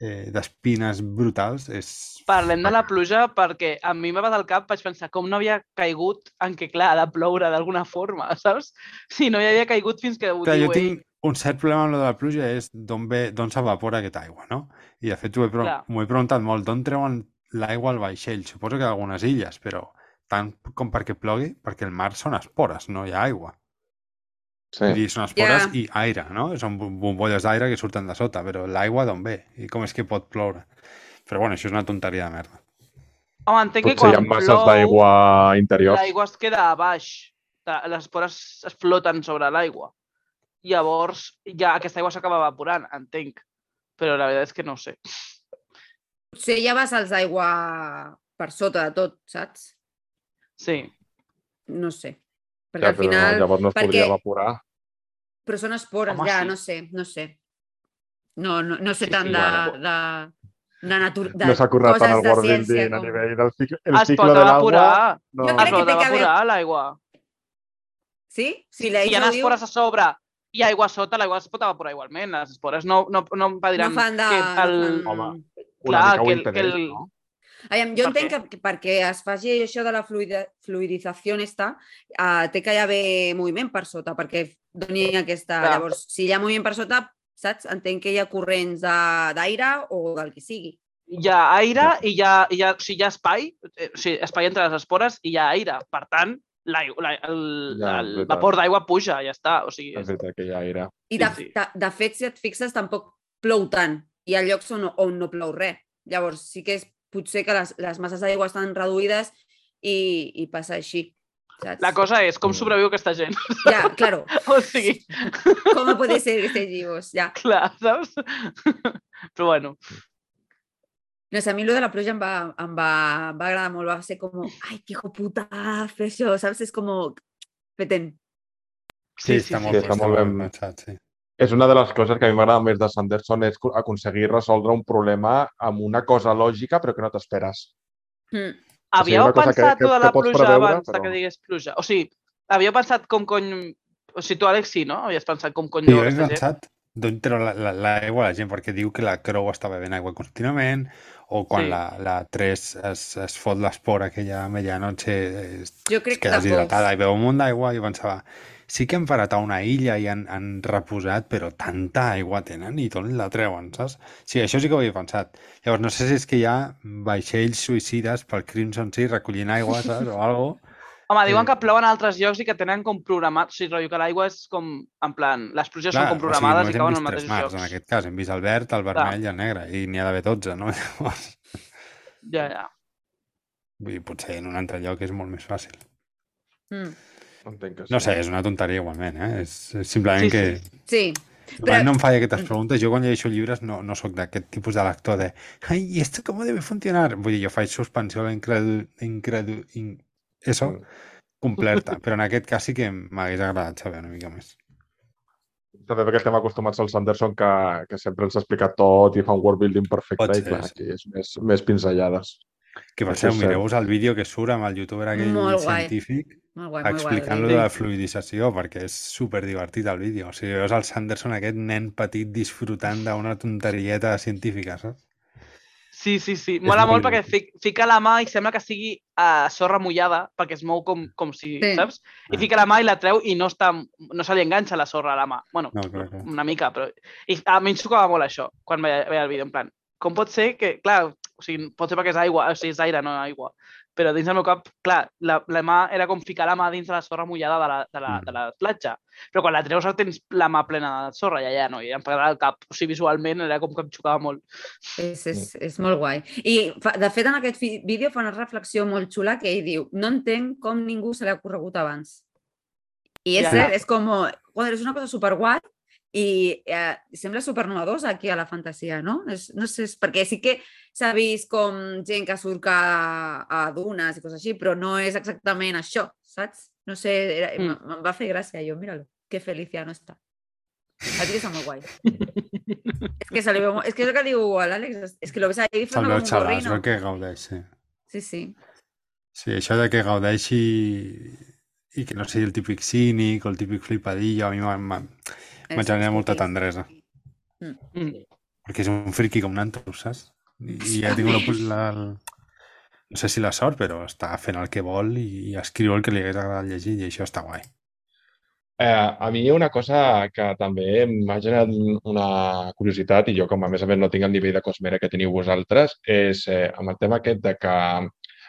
eh, d'espines brutals, és... Parlem de la pluja perquè a mi m'ha al cap, vaig pensar com no havia caigut en què, clar, ha de ploure d'alguna forma, saps? Si no hi havia caigut fins que ho Clar, diu jo tinc un cert problema amb lo de la pluja, és d'on ve, d'on s'evapora aquesta aigua, no? I de fet m'ho he, m'ho he preguntat molt, d'on treuen l'aigua al vaixell? Suposo que d'algunes illes, però tant com perquè plogui, perquè el mar són espores, no hi ha aigua. Sí. Vull dir, són espores Ja. i aire, no? Són bom- bombolles d'aire que surten de sota, però l'aigua d'on ve? I com és que pot ploure? Però bueno, això és una tonteria de merda. Home, entenc que Potser hi quan ha masses plou, d'aigua interiors. l'aigua es queda a baix. Les espores es floten sobre l'aigua. Llavors, ja aquesta aigua s'acaba evaporant, entenc. Però la veritat és que no ho sé. Potser hi ha vessals d'aigua per sota de tot, saps? Sí. No sé. Perquè Ja, al però final... llavors no es podria perquè- evaporar. Però són espores, Home, ja, sí. no sé, no sé. No, no, no sé Sí, tant sí, de, bueno. de, de, natur, de No s'ha currat tant coses el de World ciència Building a com- nivell del cicle, el es cicle de l'aigua. evaporar. No. Jo Es que pot té que haver- evaporar l'aigua. Sí? Si Si l'Eix hi ha ho diu, espores a sobre i aigua a sota, l'aigua es pot evaporar igualment. Les espores no, no, no em no impediran fan de... que el... no. Home, Una Clar, mica ho que el- impedeix, que el- no? Aviam, jo Per entenc que, que perquè es faci això de la fluida, fluidització esta, uh, té que hi haver moviment per sota, perquè doni aquesta... Clar. Llavors, si hi ha moviment per sota, saps? Entenc que hi ha corrents d'aire o del que sigui. Hi ha aire i hi ha, hi ha, o sigui, hi ha espai, eh, o sigui, espai entre les espores i hi ha aire. Per tant, l'aigua- la, el, Ja, el vapor d'aigua puja, ja està. O sigui, És veritat que hi ha aire. I Sí, de, sí. de, de fet, si et fixes, tampoc plou tant. Hi ha llocs on, on no plou res. Llavors, sí que és potser que les, les masses d'aigua estan reduïdes i, i passa així. Saps? la cosa és com sobreviu aquesta gent. Ja, claro. o sigui, ¿Cómo puede ser que vivos? Ja. clar, saps? Però bueno, No sé, a mi lo de la pluja em va, em va, em va agradar molt. Va ser com, ai, que hijo puta, fer això, saps? És com. Sí, sí, està sí, molt, està està molt molt ben- ben pensat, sí. És una de les coses que a mi m'agrada més de Sanderson, és co- aconseguir resoldre un problema amb una cosa lògica però que no t'esperes. Mm. havíeu cosa que- pensat que- que, de que la pluja preveure, abans de però- que digués pluja? O sigui, havíeu pensat com cony... O sigui, tu, Àlex, sí, no? Havies pensat com cony Sí, jo he pensat d'on treu la- la- l'aigua la gent, perquè diu que la creu està bevent aigua contínuament, o quan Sí. la, la 3 es, es fot l'espora aquella a medianoche, es, Jo es crec que queda de deshidratada i beu un munt d'aigua, i jo pensava, sí que han parat a una illa i han, han reposat, però tanta aigua tenen i tot la treuen, saps? Sí, això sí que ho havia pensat. Llavors, no sé si és que hi ha vaixells suïcides pel Crimson Sea recollint aigua, saps? O algo. Home, diuen que plouen a altres llocs i que tenen com programat... O sigui, rotllo que l'aigua és com... En plan, les pluges són com o programades sigui, i cauen als mateixos mars, llocs. en aquest cas. Hem vist el verd, el vermell i el negre, i n'hi ha d'haver 12, no? Llavors, Ja, ja. vull dir, potser en un altre lloc és molt més fàcil. Mm. Entenc que sí. No sé, és una tonteria igualment, eh? És, és simplement Sí, que... sí. Sí, Però... no em faig Mm. aquestes preguntes. Jo quan llegeixo llibres no, no sóc d'aquest tipus de lector de ai, ¿y esto cómo debe funcionar? Vull dir, jo faig suspensió a la incredu... incredu... In... Eso, Mm. completa. Però en aquest cas sí que m'hagués agradat saber una mica més. També perquè estem acostumats al Sanderson que, que sempre ens ha explicat tot i fa un world building perfecte Pot i clar, sí. aquí és més, més pinzellades. Que per cert, mireu-vos el vídeo que surt amb el youtuber aquell Molt guai. científic molt guai, molt guai. explicant lo el de la fluidització, perquè és super divertit el vídeo. O sigui, veus el Sanderson, aquest nen petit disfrutant d'una tonterieta científica, saps? Sí, sí, sí. Mola molt molt perquè fic, fica la mà i sembla que sigui uh, sorra mullada, perquè es mou com, com si, Sí. saps? I Ah. fica la mà i la treu i no, està, no se li enganxa la sorra a la mà. Bueno, No, clar, clar. una mica, però... I a mi em xocava molt això, quan veia, veia el vídeo, en plan, com pot ser que, clar, o sigui, pot ser perquè és aigua, o sigui, és aire, no aigua, però dins del meu cap, clar, la, la mà era com ficar la mà dins de la sorra mullada de la, de la, Mm. de la platja, però quan la treus tens la mà plena de sorra, ja, ja, no, i em pegava el cap, o sigui, visualment era com que em xocava molt. És, és, és molt guai. I, fa, de fet, en aquest vídeo fa una reflexió molt xula que ell diu no entenc com ningú se l'ha corregut abans. I és Ja. cert, és com, joder, és una cosa superguai i eh, sembla supernovedosa aquí a la fantasia, no? És, no sé, és perquè sí que s'ha vist com gent que surca a, a dunes i coses així, però no és exactament això, saps? No sé, era, Mm. em va fer gràcia, jo, míralo, que Feliciano està. El vídeo està molt guai. és que se li veu, és que és el que diu l'Àlex, és, que lo ves ahí veu como un xalà, gorrino. que gaudeix, sí. Sí, sí. Sí, això de que gaudeixi i que no sigui el típic cínic o el típic flipadillo, a mi m'ha- generat és molta tendresa. Mm. Perquè és un friki com nantos, saps? I, i ha tingut la, la, no sé si la sort, però està fent el que vol i, i escriu el que li hagués agradat llegir i això està guai. Eh, a mi una cosa que també m'ha generat una curiositat i jo com a més a més no tinc el nivell de Cosmere que teniu vosaltres és eh, amb el tema aquest de que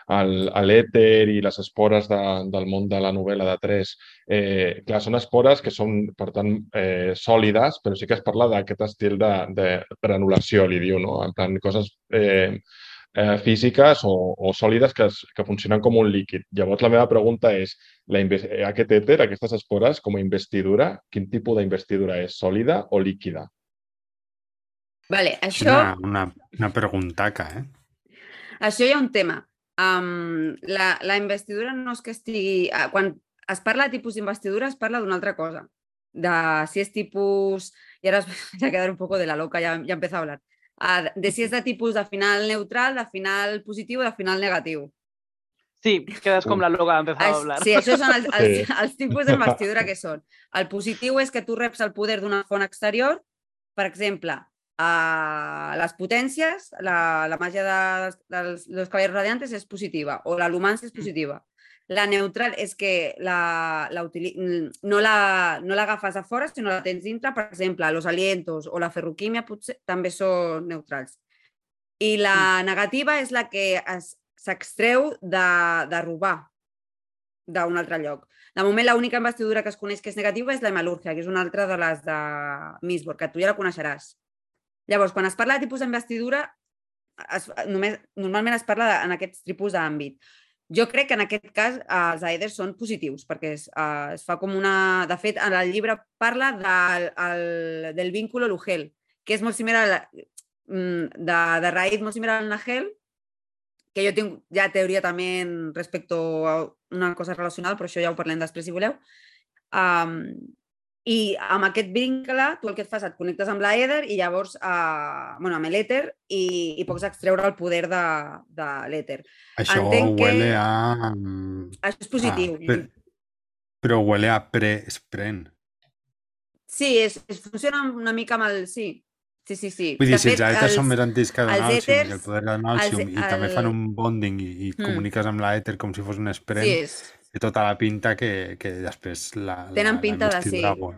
l'èter i les espores de, del món de la novel·la de tres, eh, clar, són espores que són, per tant, eh, sòlides, però sí que es parla d'aquest estil de, de granulació, li diu, no? En plan, coses eh, eh, físiques o, o sòlides que, es, que funcionen com un líquid. Llavors, la meva pregunta és, la, aquest èter, aquestes espores, com a investidura, quin tipus d'investidura és? Sòlida o líquida? Vale, això, una, una, una preguntaca, eh? això hi ha un tema. Um, la, la investidura no és que estigui... ah, Quan es parla de tipus d'investidura es parla d'una altra cosa. De si és tipus... I ara es va quedar un poco de la loca, ja, ja empezó a hablar. Ah, de si és de tipus de final neutral, de final positiu o de final negatiu. Sí, quedas com la loca empezado a hablar. Sí, això són els, els, Sí. els tipus d'investidura que són. El positiu és que tu reps el poder d'una font exterior, per exemple, a les potències, la, la màgia de, dels, dels caballeros radiantes és positiva, o la lumància és positiva. La neutral és que la, la utili- no la- no l'agafes a fora, sinó la tens dintre. Per exemple, los alientos o la ferroquímia potser també són neutrals. I la negativa és la que s'extreu de, de robar d'un altre lloc. De moment, l'única investidura que es coneix que és negativa és la hemalúrgia, que és una altra de les de Misborg, que tu ja la coneixeràs. Llavors, quan es parla de tipus d'investidura, es, només, normalment es parla de, en aquests tipus d'àmbit. Jo crec que en aquest cas eh, els aeders són positius, perquè es, eh, es fa com una... De fet, en el llibre parla del, el, del vínculo Lugel, que és molt similar a la, mm, de, de raïz molt similar al Nagel, que jo tinc ja teoria també respecte a una cosa relacional, però això ja ho parlem després si voleu. Um, I amb aquest vincle, tu el que et fas, et connectes amb l'Ether i llavors, uh, bueno, amb l'Ether i, i pots extreure el poder de, de l'Ether. Això Entenc que- huele a... mm, Això és positiu. Ah, pe- però huele a pre-sprent. Sí, és, és, funciona una mica amb el... Sí, sí, sí. sí. Vull dir, si els aeters els- són més antics que Donalsium, i que el poder de Donalsium, i també fan un bonding i, i Mm. comuniques amb l'èter com si fos un sprent, Sí, és té tota la pinta que, que després la, Tenen la, pinta de investidura vol.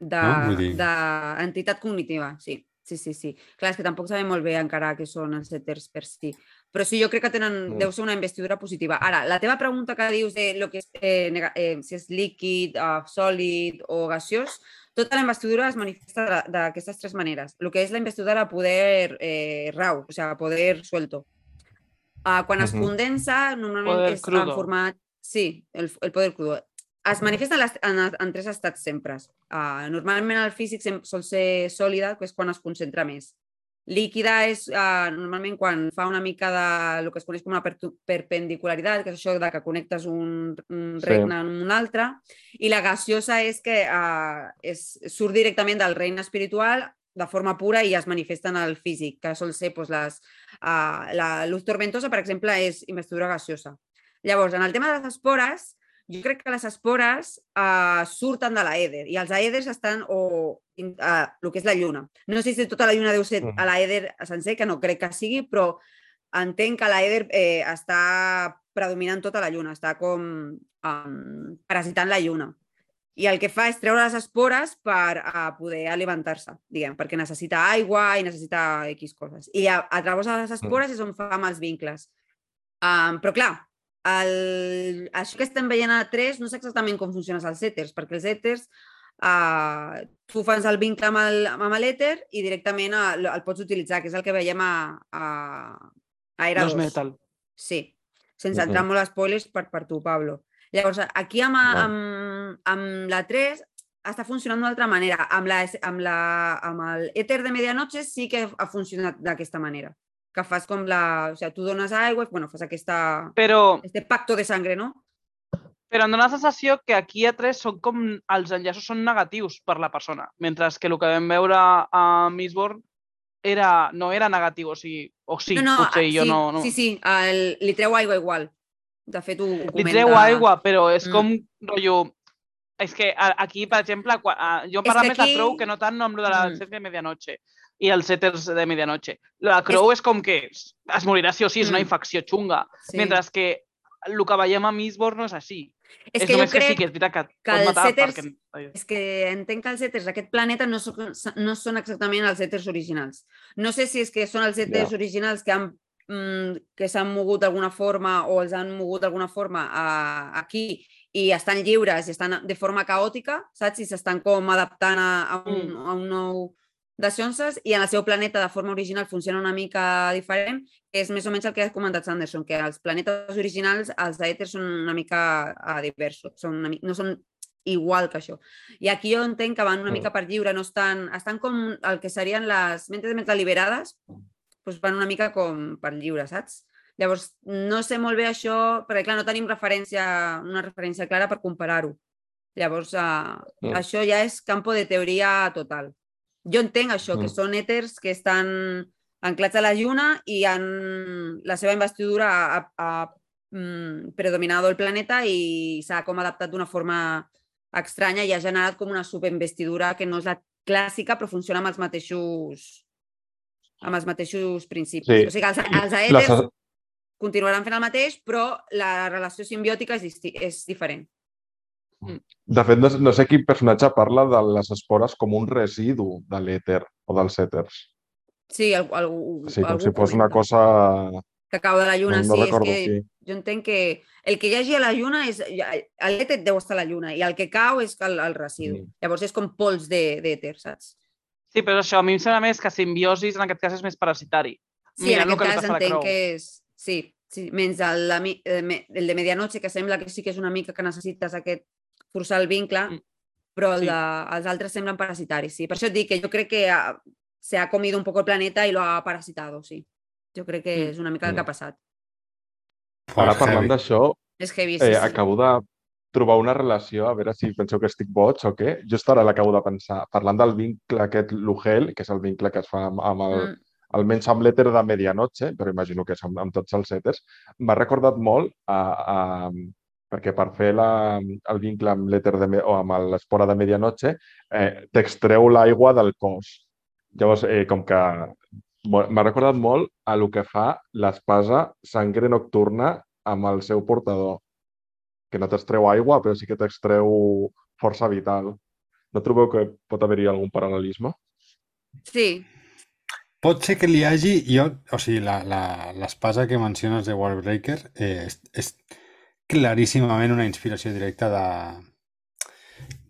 de, No? Dir- d'entitat cognitiva, sí. Sí, sí, sí. Clar, és que tampoc sabem molt bé encara què són els èters per si. Però sí, jo crec que tenen, Mm. deu ser una investidura positiva. Ara, la teva pregunta que dius de lo que és, eh, nega, eh, si és líquid, uh, sòlid o gaseós, tota la investidura es manifesta de- d'aquestes tres maneres. El que és la investidura de poder eh, rau, o sigui, poder suelto. Uh, quan es Ujú. condensa, normalment Poder és crudo. en format... Sí, el, el poder crudo. Es manifesta en, en, tres estats sempre. Uh, normalment el físic sol ser sòlida, que és quan es concentra més. Líquida és uh, normalment quan fa una mica de el que es coneix com una pertu- perpendicularitat, que és això de que connectes un, un Sí. regne amb un altre, i la gaseosa és que uh, és, surt directament del regne espiritual de forma pura i es manifesta en el físic, que sol ser doncs, les, uh, la luz tormentosa, per exemple, és investidura gaseosa. Llavors, en el tema de les espores, jo crec que les espores uh, surten de l'aèder i els aèders estan o uh, el que és la lluna. No sé si tota la lluna deu ser Mm. a l'aèder sencer, que no crec que sigui, però entenc que l'aèder eh, està predominant tota la lluna, està com um, parasitant la lluna. I el que fa és treure les espores per uh, poder alimentar-se, diguem, perquè necessita aigua i necessita X coses. I a, a través de les espores és on fa amb els vincles. Um, però clar, el, això que estem veient a 3 no sé exactament com funcionen els èters, perquè els èters uh, tu fas el vincle amb el- amb l'èter i directament el, el pots utilitzar, que és el que veiem a, a, a Era Los 2. metal. Sí, sense entrar molt a spoilers per, per tu, Pablo. Llavors, aquí amb, Vale. amb, amb la 3 està funcionant d'una altra manera. Amb, la, amb, la, amb el èter de medianoche sí que ha funcionat d'aquesta manera. Que fas com la... O sigui, tu dones aigua i bueno, fas aquesta, Però, este pacto de sangre, no? però em dóna la sensació que aquí a 3 són com els enllaços són negatius per la persona, mentre que el que vam veure a Mistborn era, no era negatiu, o sigui, o sí, no, no, potser ah, jo sí, no... no. Sí, sí, el, li treu aigua igual. De fet, ho, ho Li comenta... treu aigua, però és Mm. com, rotllo... És que aquí, per exemple, quan, jo que més de aquí- Crow que no tant amb lo de la Mm. de medianoche i els seters de medianoche. La Crow és, com que es morirà sí o sí, és una Mm. infecció xunga, Sí. mentre que el que veiem a Mistborn no és així. És, és que jo només que sí crec que és veritat que que pot els matar èters- perquè... És que entenc que els èters d'aquest planeta no, són, no són exactament els èters originals. No sé si és que són els èters Ja. originals que han mm, que s'han mogut d'alguna forma o els han mogut d'alguna forma a, aquí i estan lliures i estan de forma caòtica, saps? I s'estan com adaptant a, a, un, Mm. a un nou de Sionses i en el seu planeta de forma original funciona una mica diferent, que és més o menys el que ha comentat Sanderson, que els planetes originals, els d'Ether són una mica uh, diversos, són una, mi- no són igual que això. I aquí jo entenc que van una mica per lliure, no estan, estan com el que serien les mentes més deliberades, doncs van una mica com per lliure, saps? Llavors, no sé molt bé això, perquè clar, no tenim referència, una referència clara per comparar-ho. Llavors, uh, mm. això ja és campo de teoria total. Jo entenc això, que Mm. són èters que estan anclats a la lluna i han, la seva investidura ha, ha, ha mm, predominado el planeta i s'ha com adaptat d'una forma estranya i ha generat com una superinvestidura que no és la clàssica però funciona amb els mateixos amb els mateixos principis. Sí. O sigui, els, els Les, aèters continuaran fent el mateix, però la relació simbiòtica és, és diferent. De fet, no, no sé quin personatge parla de les espores com un residu de l'èter o dels èters. Sí, algú, algú, Sí, com algú si fos una cosa... que cau de la lluna. no sí, és que qui. jo entenc que el que hi hagi a la lluna és... L'èter deu estar a la lluna i el que cau és el, el residu. Mm. Llavors és com pols de- d'èter, saps? Sí, però això, a mi em sembla més que simbiosis en aquest cas és més parasitari. Sí, Mira en el aquest cas entenc que és... Sí, sí menys el, el de medianoche, que sembla que sí que és una mica que necessites aquest forçar el vincle, Mm. però el Sí. de, els altres semblen parasitaris, sí. Per això et dic que jo crec que ha, se ha comido un poco el planeta y lo ha parasitado, sí. Jo crec que Mm. és una mica el que Mm. ha passat. Ara parlant d'això, És heavy, sí, eh, sí. acabo de trobar una relació, a veure si penseu que estic boig o què. Just ara l'acabo de pensar. Parlant del vincle aquest Lugel, que és el vincle que es fa amb, amb el, Mm. almenys amb l'èter de medianoche, però imagino que és amb, amb tots els èters, m'ha recordat molt a, a, perquè per fer la, el vincle amb l'èter o amb l'espora de medianoche eh, t'extreu l'aigua del cos. Llavors, eh, com que m'ha recordat molt a lo que fa l'espasa sangre nocturna amb el seu portador, que no t'extreu aigua, però sí que t'extreu força vital. No trobeu que pot haver-hi algun paral·lelisme? Sí, Pot ser que li hagi... Jo, o sigui, la- la- l'espasa que menciones de Wallbreaker eh, és, és claríssimament una inspiració directa de,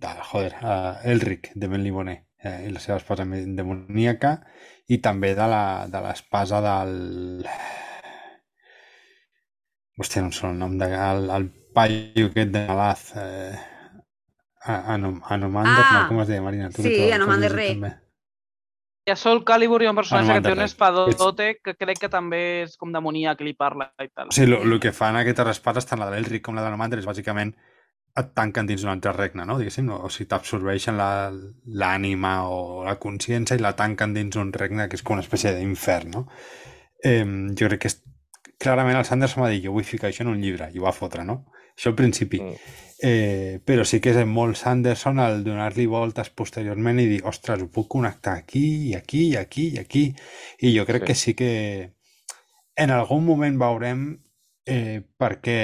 de joder, uh, Elric, de Ben Libonet, eh, i la seva espasa me- demoníaca, i també de la- de l'espasa del... Hòstia, no em surt el nom de... El, el paio aquest de Malaz. Eh, Anomander, Ah, no, com es deia, Marina? Tu sí, Anomander Rey. també. I a Sol Calibur hi ha un personatge que té un espadote que crec que també és com demoníac i li parla i tal. Sigui, el que fan aquestes espases, tant la de l'Elric com la de l'Anomander, és bàsicament et tanquen dins d'un altre regne, no? Diguéssim, no? o sigui, t'absorbeixen la- l'ànima o la consciència i la tanquen dins un regne que és com una espècie d'infern, no? Eh, jo crec que és... clarament el Sanderson va dir jo vull ficar això en un llibre i ho va fotre, no? Això al principi. Mm. Eh, però sí que és molt Sanderson el donar-li voltes posteriorment i dir, ostres, ho puc connectar aquí i aquí i aquí i aquí. I jo crec Sí. que sí que en algun moment veurem eh, per què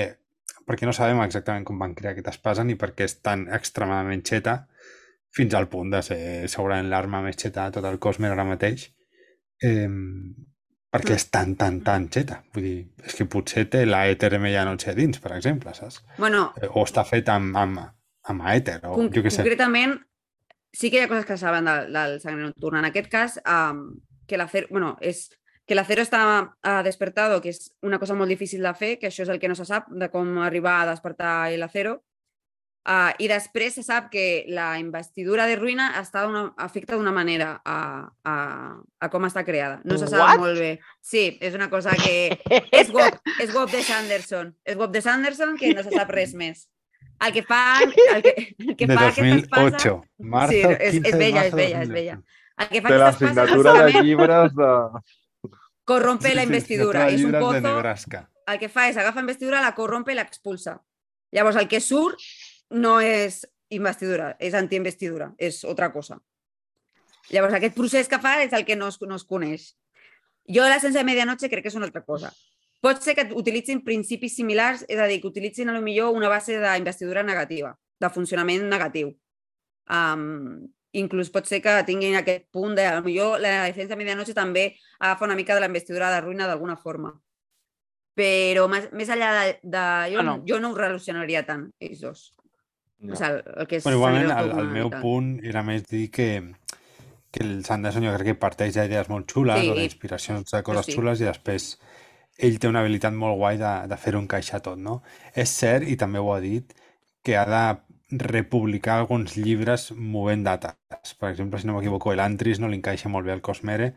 perquè no sabem exactament com van crear aquesta espasa ni per què és tan extremadament xeta fins al punt de ser segurament l'arma més xeta de tot el Cosmer ara mateix eh, perquè és tan, tan, tan xeta vull dir, és que potser té Medianoche a dins, per exemple, saps? bueno, Eh, o està fet amb, amb, amb Ether, o Con jo què sé. Concretament, sí que hi ha coses que saben del, del sangre nocturna. En aquest cas, um, que l'acero, bueno, és que l'acero està uh, despertado, que és una cosa molt difícil de fer, que això és el que no se sap, de com arribar a despertar l'acero. Uh, I després se sap que la investidura de ruïna està una, afecta d'una manera a, a, a com està creada. No se sap What? molt bé. Sí, és una cosa que és web, és web de Sanderson. És web de Sanderson que no se sap res més. El que fa, el que, el que de fa aquesta espasa... 2008. Marzo, Sí, és- 15 és bella, és bella, és 2008. bella. El que fa De la aquesta espasa signatura de llibres de... corrompe la Sí, sí, investidura. sí, és un pozo, el que fa és agafa investidura, la corrompe i l'expulsa. Llavors, el que surt no és investidura, és antiinvestidura, és altra cosa. Llavors, aquest procés que fa és el que no es, no es coneix. Jo l'essència de medianoche crec que és una altra cosa. Pot ser que utilitzin principis similars, és a dir, que utilitzin a lo millor una base d'investidura negativa, de funcionament negatiu. Um, inclús pot ser que tinguin aquest punt de, potser la defensa de medianoche també agafa una mica de la investidura de ruïna d'alguna forma. Però més, més enllà de... de jo, Ah, no. jo no ho relacionaria tant, ells dos. Ja. O sigui, el, que és Bueno, igualment, el, el meu punt era més dir que, que el Sanderson jo crec que parteix d'idees molt xules Sí, o d'inspiracions de coses sí. xules i després ell té una habilitat molt guai de, de fer-ho encaixar tot, no? És cert, i també ho ha dit, que ha de republicar alguns llibres movent dates. Per exemple, si no m'equivoco, l'Antris no li encaixa molt bé al Cosmere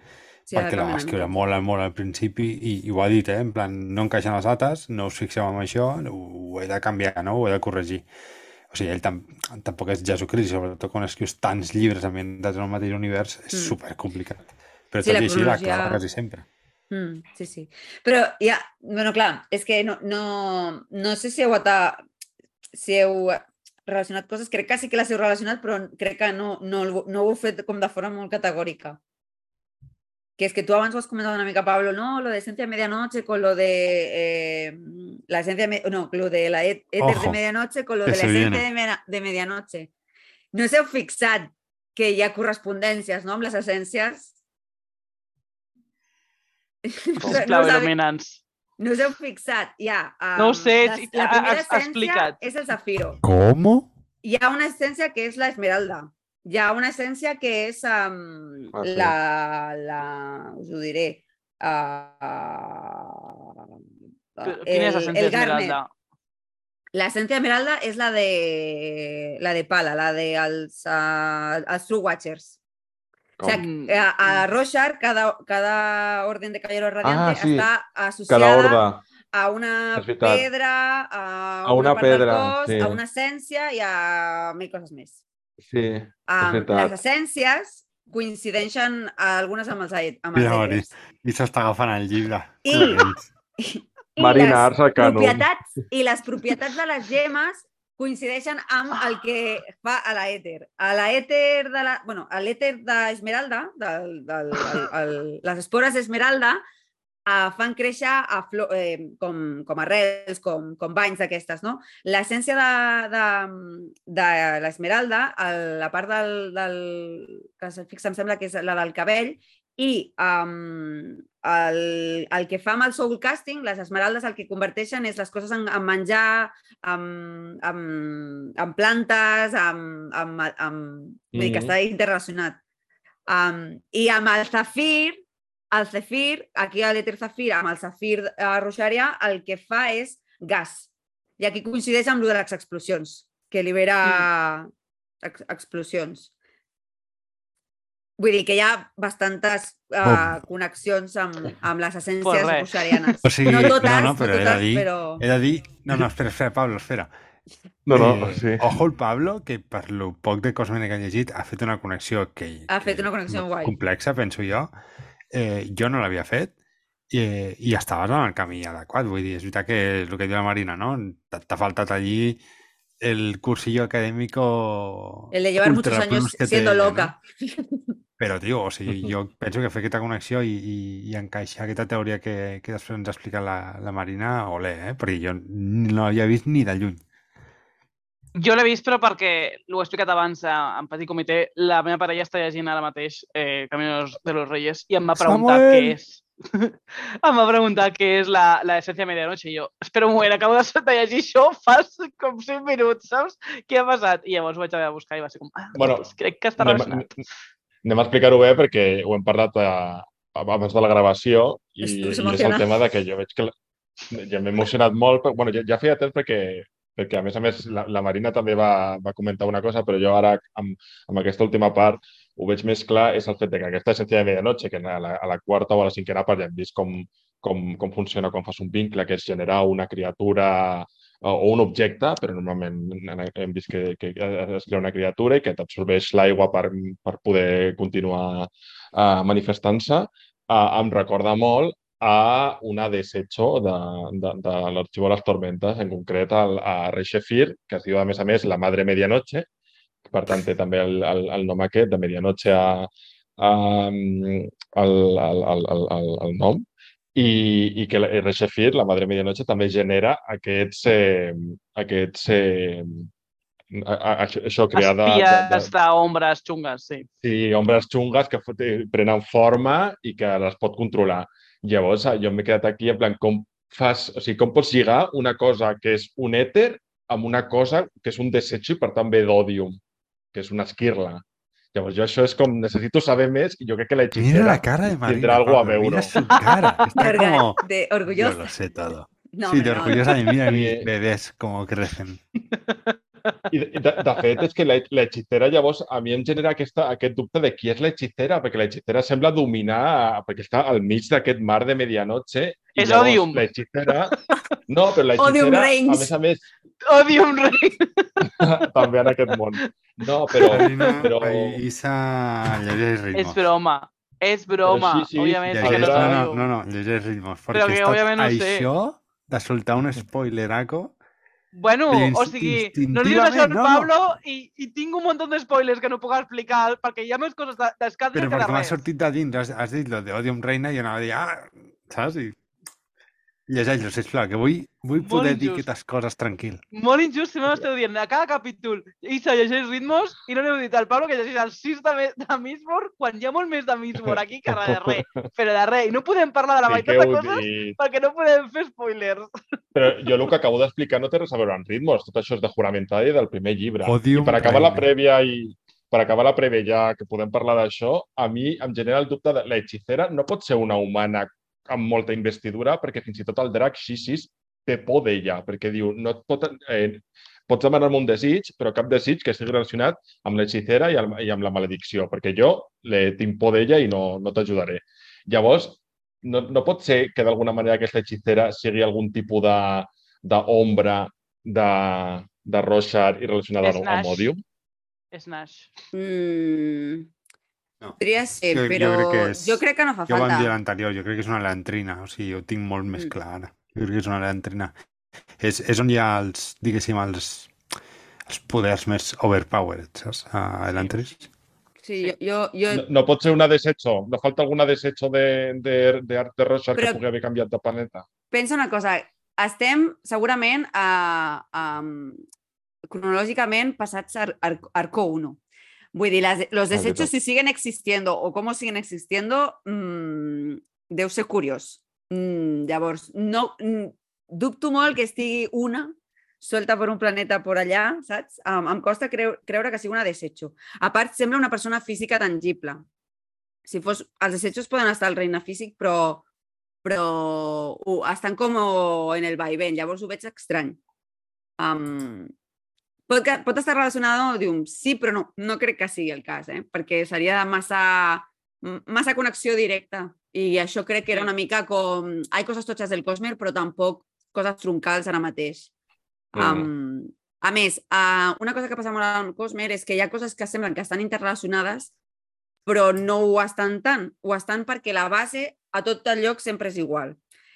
Sí, perquè la va escriure molt, molt al principi i, i ho ha dit, eh? En plan, no encaixen les dates, no us fixeu en això, ho, ho he de canviar, no? Ho he de corregir. O sigui, ell tam tampoc és Jesucrist, sobretot quan escrius tants llibres ambientats en el mateix univers, és Mm. supercomplicat. Però Sí, tot la i així la clava quasi sempre. Mm, sí, sí. Però ja, bueno, clar, és que no, no, no sé si heu, ata, si heu relacionat coses, crec que sí que les heu relacionat, però crec que no, no, no ho heu fet com de forma molt categòrica. Que es que tú abans ho has comentado una mica, Pablo, no, lo de esencia de medianoche con lo de eh, la esencia, de me- no, lo de la éter de medianoche con lo de la se esencia viene. de, mena- de medianoche. No us heu fixat que hi ha correspondències no, amb les essències? Com? Sisplau, us heu- il·lumina'ns. no us heu fixat, ja. No ho sé, la, primera explicat. és el zafiro. ¿Cómo? Hi ha una essència que és la esmeralda. Hi ha una essència que és um, Ah, sí. la, la... us ho diré. Uh, Quina és l'essència esmeralda? L'essència esmeralda és la de, la de pala, la de els, uh, els True Watchers. O Com? sigui, a, a Rorschach, cada, cada orden de Caballero Radiante Ah, sí. està Cada associada horda. a una És veritat. pedra, a, A una part del pedra, cos, sí. a una essència i a mil coses més. Sí, Um, les essències coincideixen algunes amb els, amb els èters. i s'està agafant el llibre. I- Collons. I Marina, les propietats, I les propietats de les gemes coincideixen amb el que fa a l'èter. A l'èter de la... Bueno, a l'èter d'Esmeralda, del, del, el, el, les espores d'Esmeralda, eh, fan créixer a flo, eh, com, com arrels, com, com banys d'aquestes, no? L'essència de, de, de l'esmeralda, la part del, del que se fixa, em sembla que és la del cabell, i um, el, el que fa amb el soul casting, les esmeraldes el que converteixen és les coses en, en menjar, amb, amb, amb plantes, amb, amb, amb, vull dir que Mhm. està interrelacionat. Um, I amb el zafir, el zafir, aquí a l'èter zafir, amb el zafir uh, roxària, el que fa és gas. I aquí coincideix amb lo de les explosions, que libera ex explosions. Vull dir que hi ha bastantes uh, Bom. connexions amb, amb les Pues essències roxarianes. O sigui, no no, totes, no, però he de totes, dir- però... He de dir... No, no, espera, espera, Pablo, espera. No, no, Eh, sí. Ojo el Pablo, que per lo poc de Cosmere que ha llegit ha fet una connexió que... Ha fet una connexió guai. Complexa, penso jo. Eh, jo no l'havia fet i, i estaves en el camí adequat. Vull dir, és veritat que és el que diu la Marina, no? T'ha faltat allí el cursillo académico El de llevar muchos años siendo ella, loca. No? Però, tio, o sigui, jo penso que fer aquesta connexió i, i, i encaixar aquesta teoria que, que després ens ha explicat la, la Marina, olé, eh? Perquè jo no l'havia vist ni de lluny. Jo l'he vist, però perquè l'ho he explicat abans eh, en petit comitè, la meva parella està llegint ara mateix eh, Caminos de los Reyes i em va preguntar Samuel! què és. em va preguntar què és la, la essència medianoche i jo, espera un moment, acabo de, de llegir això fa com 5 minuts, saps? Què ha passat? I llavors ho vaig haver de buscar i va ser com, ah, Bueno, doncs crec que està Anem, relacionat. anem a explicar-ho bé perquè ho hem parlat a, abans de la gravació i, i és el tema de que jo veig que la, ja m'he emocionat molt, però, bueno, ja, ja feia temps perquè, perquè a més a més la, la Marina també va, va comentar una cosa, però jo ara amb, amb aquesta última part ho veig més clar, és el fet de que aquesta essència de medianoche, que a la, a la quarta o a la cinquena part ja hem vist com, com, com funciona quan fas un vincle, que és generar una criatura o un objecte, però normalment hem vist que, que es crea una criatura i que t'absorbeix l'aigua per, per poder continuar uh, manifestant-se, uh, em recorda molt a una desecho de, de, de l'Arxivo de les Tormentes, en concret al, a Rei Shefir, que es diu, a més a més, la Madre Medianoche, per tant té també el, el, el nom aquest, de Medianoche a, a, el, el, el, el, el, nom, i, i que Reixefir, la Madre Medianoche, també genera aquests, eh, aquests eh, a, a, això, creada... Espies d'ombres xungues, sí. Sí, ombres xungues que prenen forma i que les pot controlar. Llavors, eh, jo m'he quedat aquí en plan, com fas, o sigui, com pots lligar una cosa que és un èter amb una cosa que és un desecho i per tant ve d'òdium, que és una esquirla. Llavors, jo això és com, necessito saber més i jo crec que la Mira hechicera la cara de Marina. tendrá algo a Pablo, veure. Mira su cara. Está Orga- como... de Yo orgullosa. lo sé todo. No, sí, de hombre, no. orgullosa de mira mis Eh, bebés como crecen. I, de, de, de fet, és que la, la hechicera llavors a mi em genera aquesta, aquest dubte de qui és la hechicera, perquè la hechicera sembla dominar, perquè està al mig d'aquest mar de medianoche. i És llavors Odium. La hechicera... No, però la Odium hechicera, a reigns. més a més, Odium rei! també en aquest món. No, però... Però- Isa, llegeix ritmos. És broma. És broma, sí, sí, òbviament. Llegeix, no no, no, no, no, llegeix ritmos. Però Perquè que estàs òbviament sé. això de soltar un spoileraco Bueno, Però o sigui, no li dius això al no, no. Pablo i, i tinc un munt de spoilers que no puc explicar perquè hi ha més coses de- d'escàndol Però que de perquè m'ha res. sortit de dins, has, has dit lo de Odium Reina i anava a dir, ah, saps? I... Llegeix-lo, sisplau, que vull, vull Molt poder dir injust. aquestes coses tranquil. Molt injust si m'esteu dient a cada capítol Isa llegeix ritmos i no li heu dit al Pablo que llegeix el 6 de, de Mistborn quan hi ha molt més de Mistborn aquí que res de res. Però de res. I no podem parlar de la Sí meitat de coses dit. perquè no podem fer spoilers. Però jo el que acabo d'explicar no té res a veure amb ritmos. Tot això és de juramentada i del primer llibre. Odium I per acabar la prèvia i per acabar la prèvia ja que podem parlar d'això, a mi em genera el dubte de la hechicera no pot ser una humana amb molta investidura perquè fins i tot el drac Xixis té por d'ella, perquè diu, no et pot, eh, pots demanar-me un desig, però cap desig que estigui relacionat amb l'hechicera i, amb- i amb la maledicció, perquè jo le, tinc por d'ella i no, no t'ajudaré. Llavors, no, no pot ser que d'alguna manera aquesta hechicera sigui algun tipus de- d'ombra de, de Roshar i relacionada amb, amb Odium? Snash. Mm. Podria ser, Jo- jo però crec que és- jo crec que no fa Jo ho vam dir falta. l'anterior, jo crec que és una elantrina, o sigui, ho tinc molt més Mm. clar ara. Jo crec que és una elantrina. És, és on hi ha els, diguéssim, els, els poders més overpowered, saps? A Elantris. Sí, jo, jo, jo, No, no pot ser una desecho? No falta alguna desecho de, de, de de Roshar Però- que pugui haver canviat de planeta? pensa una cosa, estem segurament a, a, cronològicament passats a Ar Arco 1. Vull dir, las, los desechos si siguen existiendo o cómo siguen existiendo, mmm, deu ser curiós. Mm, llavors, no, mm, dubto molt que estigui una suelta per un planeta por allà, saps? Em, em costa creu, creure que sigui una desecho. A part, sembla una persona física tangible. Si fos, els desechos poden estar al regne físic, però, però uh, estan com en el vaivén, llavors ho veig estrany. Um, pot, que- pot estar relacionat amb Odium, sí, però no, no crec que sigui el cas, eh? perquè seria de massa, massa connexió directa. I això crec que era una mica com... Hi coses totxes del Cosmer, però tampoc coses troncals ara mateix. Um, a més, uh, una cosa que passa molt amb Cosmer és que hi ha coses que semblen que estan interrelacionades, però no ho estan tant. Ho estan perquè la base a tot el lloc sempre és igual.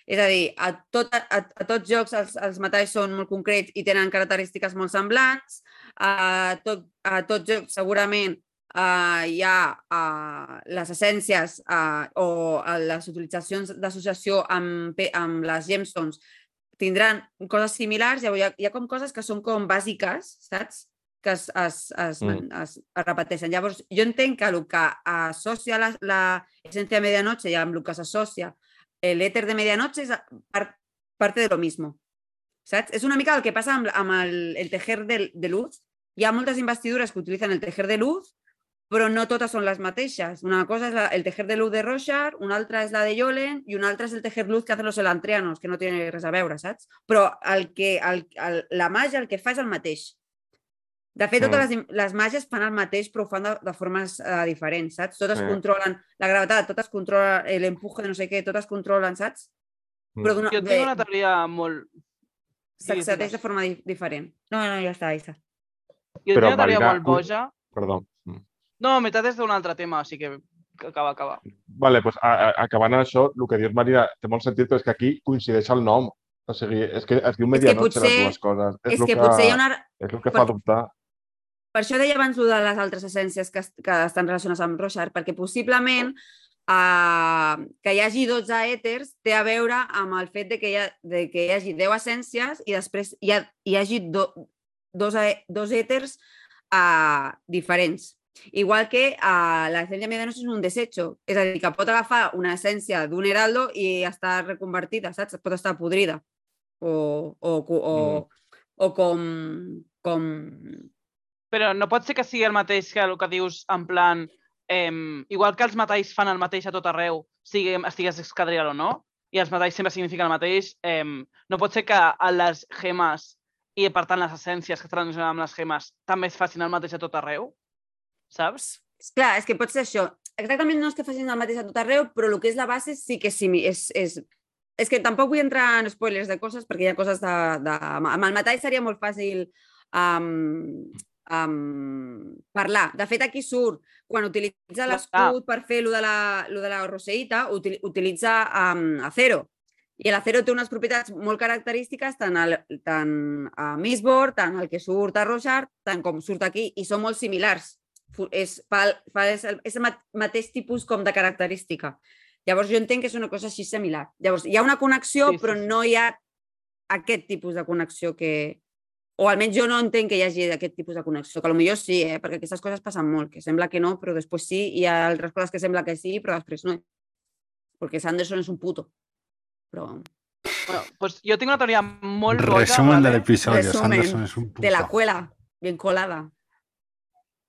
És a dir, a, tot, a, a tots llocs els, els metalls són molt concrets i tenen característiques molt semblants. A, tot, a tots llocs segurament uh, hi ha uh, les essències uh, o uh, les utilitzacions d'associació amb, amb les gemstones tindran coses similars, llavors hi ha, hi ha com coses que són com bàsiques, saps? Que es, es, es, Mm. es, es repeteixen. Llavors, jo entenc que el que associa la, la essència de medianoche i amb el que s'associa l'èter de medianoche és part, parte de lo mismo. Saps? És una mica el que passa amb, amb el, el tejer de, de luz. Hi ha moltes investidures que utilitzen el tejer de luz, però no totes són les mateixes. Una cosa és la, el tejer de luz de Roshar, una altra és la de Yolen i una altra és el tejer luz que hacen los elantrianos, que no té res a veure, saps? Però el que, el, el, la màgia el que fa és el mateix. De fet, totes les, im- les màgies fan el mateix, però ho fan de, de formes uh, diferents, saps? Totes Sí. controlen la gravetat, totes controlen l'empuje de no sé què, totes controlen, saps? Però d'una- Jo tinc una teoria molt... s'accedeix de forma di diferent. No, no, ja està, Isa. Jo Però, tinc una teoria Marina, molt boja. Perdó. Mm. No, meitat és d'un altre tema, així que que acaba, acaba. Vale, pues, a, a, acabant això, el que dius, Marina, té molt sentit, però és que aquí coincideix el nom. O sigui, és que es diu medianoche les dues coses. És el que potser hi ha una... És el que fa per- dubtar. Per això deia abans de les altres essències que, que estan relacionades amb Roshar, perquè possiblement uh, que hi hagi 12 èters té a veure amb el fet de que hi, ha, de que hi hagi 10 essències i després hi, ha, hi hagi do, dos, a- dos èters uh, diferents. Igual que uh, l'essència medianosa és un desecho, és a dir, que pot agafar una essència d'un heraldo i estar reconvertida, saps? Pot estar podrida. O, o, o, o, o com, com... Però no pot ser que sigui el mateix que el que dius en plan... Eh, igual que els metalls fan el mateix a tot arreu, sigui, estigues escadrial o no, i els metalls sempre signifiquen el mateix, eh, no pot ser que a les gemes i, per tant, les essències que transicionen amb les gemes també es facin el mateix a tot arreu, saps? Clar, és que pot ser això. Exactament no és que facin el mateix a tot arreu, però el que és la base sí que sí, és, és, és que tampoc vull entrar en spoilers de coses, perquè hi ha coses de... de amb el metall seria molt fàcil um, um, parlar. De fet, aquí surt, quan utilitza l'escut per fer lo de la, lo de la roseïta, util, utilitza um, acero. I l'acero té unes propietats molt característiques tant, al, tant a Mistborn, tant el que surt a Roshard, tant com surt aquí, i són molt similars. És, fa, fa, és, el, és el mat- mateix tipus com de característica. Llavors jo entenc que és una cosa així similar. Llavors hi ha una connexió, Sí, sí, però no hi ha aquest tipus de connexió que... O almenys jo no entenc que hi hagi aquest tipus de connexió, que potser sí, eh? perquè aquestes coses passen molt, que sembla que no, però després sí, i hi ha altres coses que sembla que sí, però després no. Perquè Sanderson és un puto. Però Bueno, pues jo tinc una teoria molt boja, Resumen de. Resumen Sanderson és un puto. de la cuela, ben colada.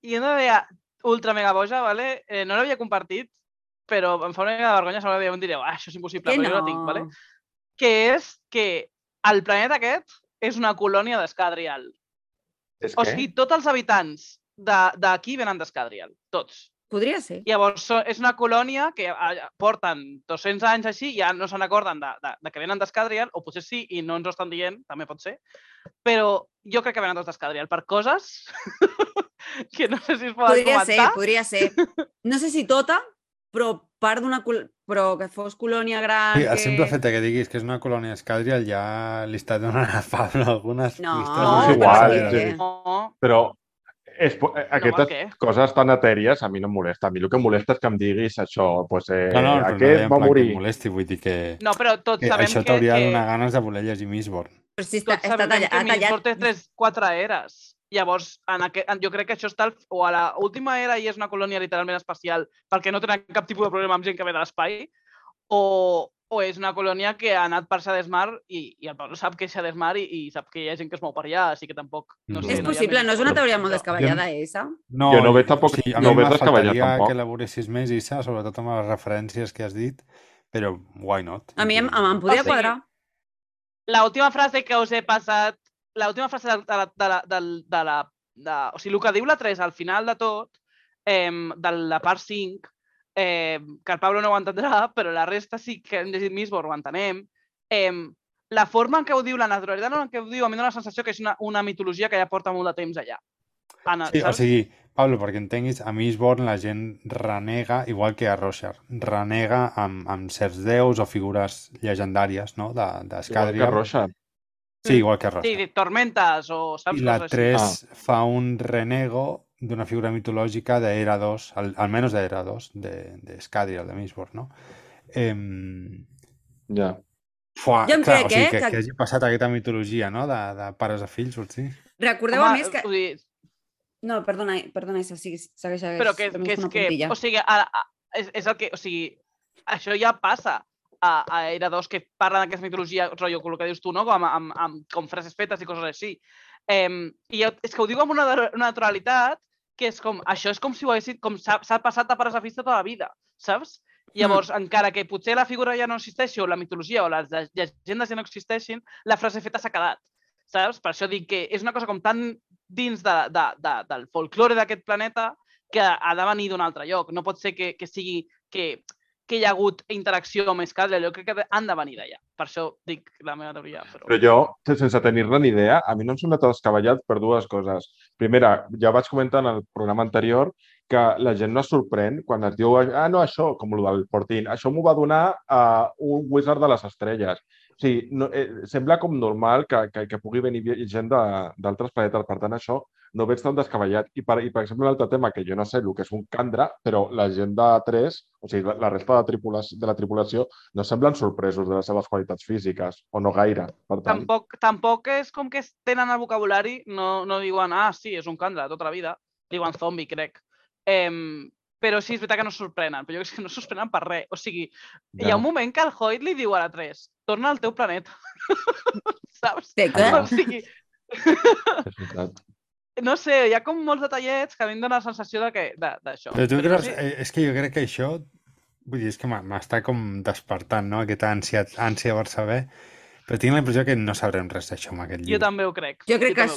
I una idea ultra mega boja, vale? Eh, no l'havia compartit, però em fa una mica de vergonya, segurament em direu, ah, això és impossible, Que però jo la tinc, vale? Que és que el planeta aquest és una colònia d'Escadrial. És O sigui, tots els habitants de- d'aquí venen d'Escadrial, tots. Podria ser. Llavors, és una colònia que porten 200 anys així, ja no se'n recorden de, de, de que venen d'Escadrial, o potser sí, i no ens ho estan dient, també pot ser, però jo crec que venen tots d'Escadrial per coses que no sé si es poden Podria ser, comentar. podria ser. No sé si tota, però part d'una... Però que fos colònia gran... Sí, el que... simple fet que diguis que és una colònia escadrial ja li està donant a Pablo algunes No, pistes. no, és igual, interessantes. sí. No, Però és, eh, aquestes què? coses tan etèries a mi no em molesta. A mi el que em molesta és que em diguis això, pues, eh, No, no, però no aquest en va que morir. et molesti, vull dir que, no però tots que sabem això que, t'hauria de que, donar ganes de voler llegir Mistborn. Però si està, tots està sabem tallat, que. Mistborn té tres, quatre eres. Llavors, en aquest, en, jo crec que això està al, o a la última era i és una colònia literalment espacial perquè no tenen cap tipus de problema amb gent que ve de l'espai, o, o és una colònia que ha anat per Xadesmar i, i el Pablo sap que és Xadesmar i, i sap que hi ha gent que es mou per allà, així que tampoc... No Mm. sé, És no possible, no és una teoria molt descabellada, esa? No, Jo no veig tampoc- a no veig faltaria tampoc. que elaboressis més, Issa, sobretot amb les referències que has dit, però why not? A mi em, em, em podria O sigui, quadrar. La última frase que us he passat, la última frase de, de, la, de, la, de, de la... De, o sigui, el que diu la 3 al final de tot, eh, de la part 5, eh, que el Pablo no ho entendrà, però la resta sí que hem llegit Mistborn, ho entenem. Eh, la forma en què ho diu, la naturalitat en què ho diu, a mi dóna la sensació que és una, una mitologia que ja porta molt de temps allà. Anna, Sí, o saps? sigui, Pablo, perquè entenguis, a Mistborn la gent renega, igual que a Roshar, renega amb, amb certs déus o figures llegendàries, no?, de- Igual que d'Escadrial. Sí, igual que a Roshar. Sí, tormentes o saps? I la coses així. 3 fa un renego d'una figura mitològica d'Era 2, al, almenys d'Era 2, de, de de Mistborn, no? Em... Ja. Fuà, Jo em clar, crec, o sigui, eh, que, que- que hagi passat aquesta mitologia, no?, de, de pares a fills, potser. Recordeu a més que... dir, No, perdona, perdona, Isa, sí, segueix, segueix. però que, que és que, puntilla. o sigui, a, a, és, és el que, o sigui, això ja passa a, a Era 2 que parlen d'aquesta mitologia, rotllo, el que dius tu, no? Com, amb, amb, com frases fetes i coses així. Um, I jo, és que ho diu amb una, una naturalitat que és com, això és com si ho haguessin, com s'ha passat de pares a fills tota la vida, saps? Llavors, mm. encara que potser la figura ja no existeixi, o la mitologia, o les lle- llegendes ja no existeixin, la frase feta s'ha quedat, saps? Per això dic que és una cosa com tan dins de, de, de, del folklore d'aquest planeta que ha de venir d'un altre lloc. No pot ser que, que sigui que, que hi ha hagut interacció amb Escadrial. Jo crec que han de venir d'allà. Per això dic la meva teoria. Però... Però jo, sense tenir-ne ni idea, a mi no em sembla tot descabellat per dues coses. Primera, ja vaig comentar en el programa anterior que la gent no es sorprèn quan es diu ah, no, això, com el del Portín, això m'ho va donar uh, un wizard de les estrelles. O sigui, no, eh, sembla com normal que, que, que pugui venir gent d'altres planetes. Per tant, això no veig tan descabellat. I per, i, per exemple, l'altre tema, que jo no sé el que és un candra, però la gent de 3, o sigui, la, la resta de, tripulació, de la tripulació, no semblen sorpresos de les seves qualitats físiques, o no gaire, per tant. Tampoc, tampoc és com que tenen el vocabulari, no, no diuen, ah, sí, és un candra tota la vida. Diuen zombi, crec. Em, però sí, és veritat que no sorprenen, però jo crec que no sorprenen per res. O sigui, hi ha Ja. un moment que el Hoyt li diu a la 3, torna al teu planeta. Saps? De què? O sigui, És veritat. No sé, hi ha com molts detallets que a mi em dóna la sensació de que de- d'això. Però tu Però creus... sí, eh, És que jo crec que això... Vull dir, és que m'ha- m'està com despertant, no? Aquesta ànsia, ànsia per saber. Però tinc la impressió que no sabrem res d'això amb aquest Jo llibre. també ho crec. Jo crec que també ho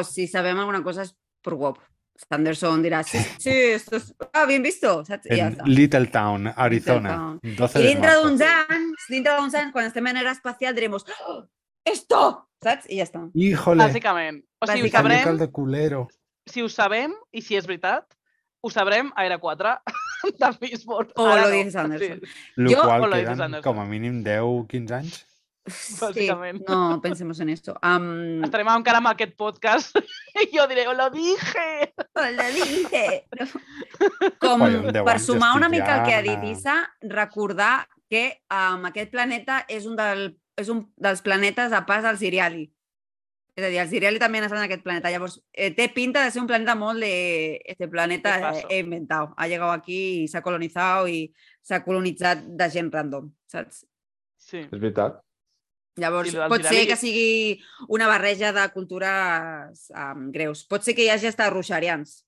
això, si sabem alguna cosa, és per Wop. Sanderson dirà, sí, sí, esto es... Ah, bien visto, saps? I ja En està. Little Town, Arizona, Town. 12 I de dintre d'uns anys, dintre d'uns anys, quan estem en era espacial, diremos, "Oh, esto, saps? I ja està. Híjole, Bàsicament. O sigui, ho Bàsicament. sabrem, cal de culero. si ho sabem i si és veritat, ho sabrem a Era 4 de Fishborn. O Ara lo no. dice Anderson. Lo Jo- qual o lo dices, queden Anderson. com a mínim 10, 15 anys. Sí, no pensemos en esto. Um, Estarem encara amb aquest podcast i jo diré, lo dije! Hola, dije. Com Oi, per sumar una mica el que ha dit Issa, recordar que um, aquest planeta és un, del, és un dels planetes a pas al Siriali. És a dir, el Siriali també estat en aquest planeta. Llavors, eh, té pinta de ser un planeta molt de... Este planeta he inventado. Ha llegado aquí i s'ha colonitzat i s'ha colonitzat de gent random, saps? Sí. És veritat. Llavors, del pot ser que sigui una barreja de cultures um, greus. Pot ser que hi hagi hasta ruixarians.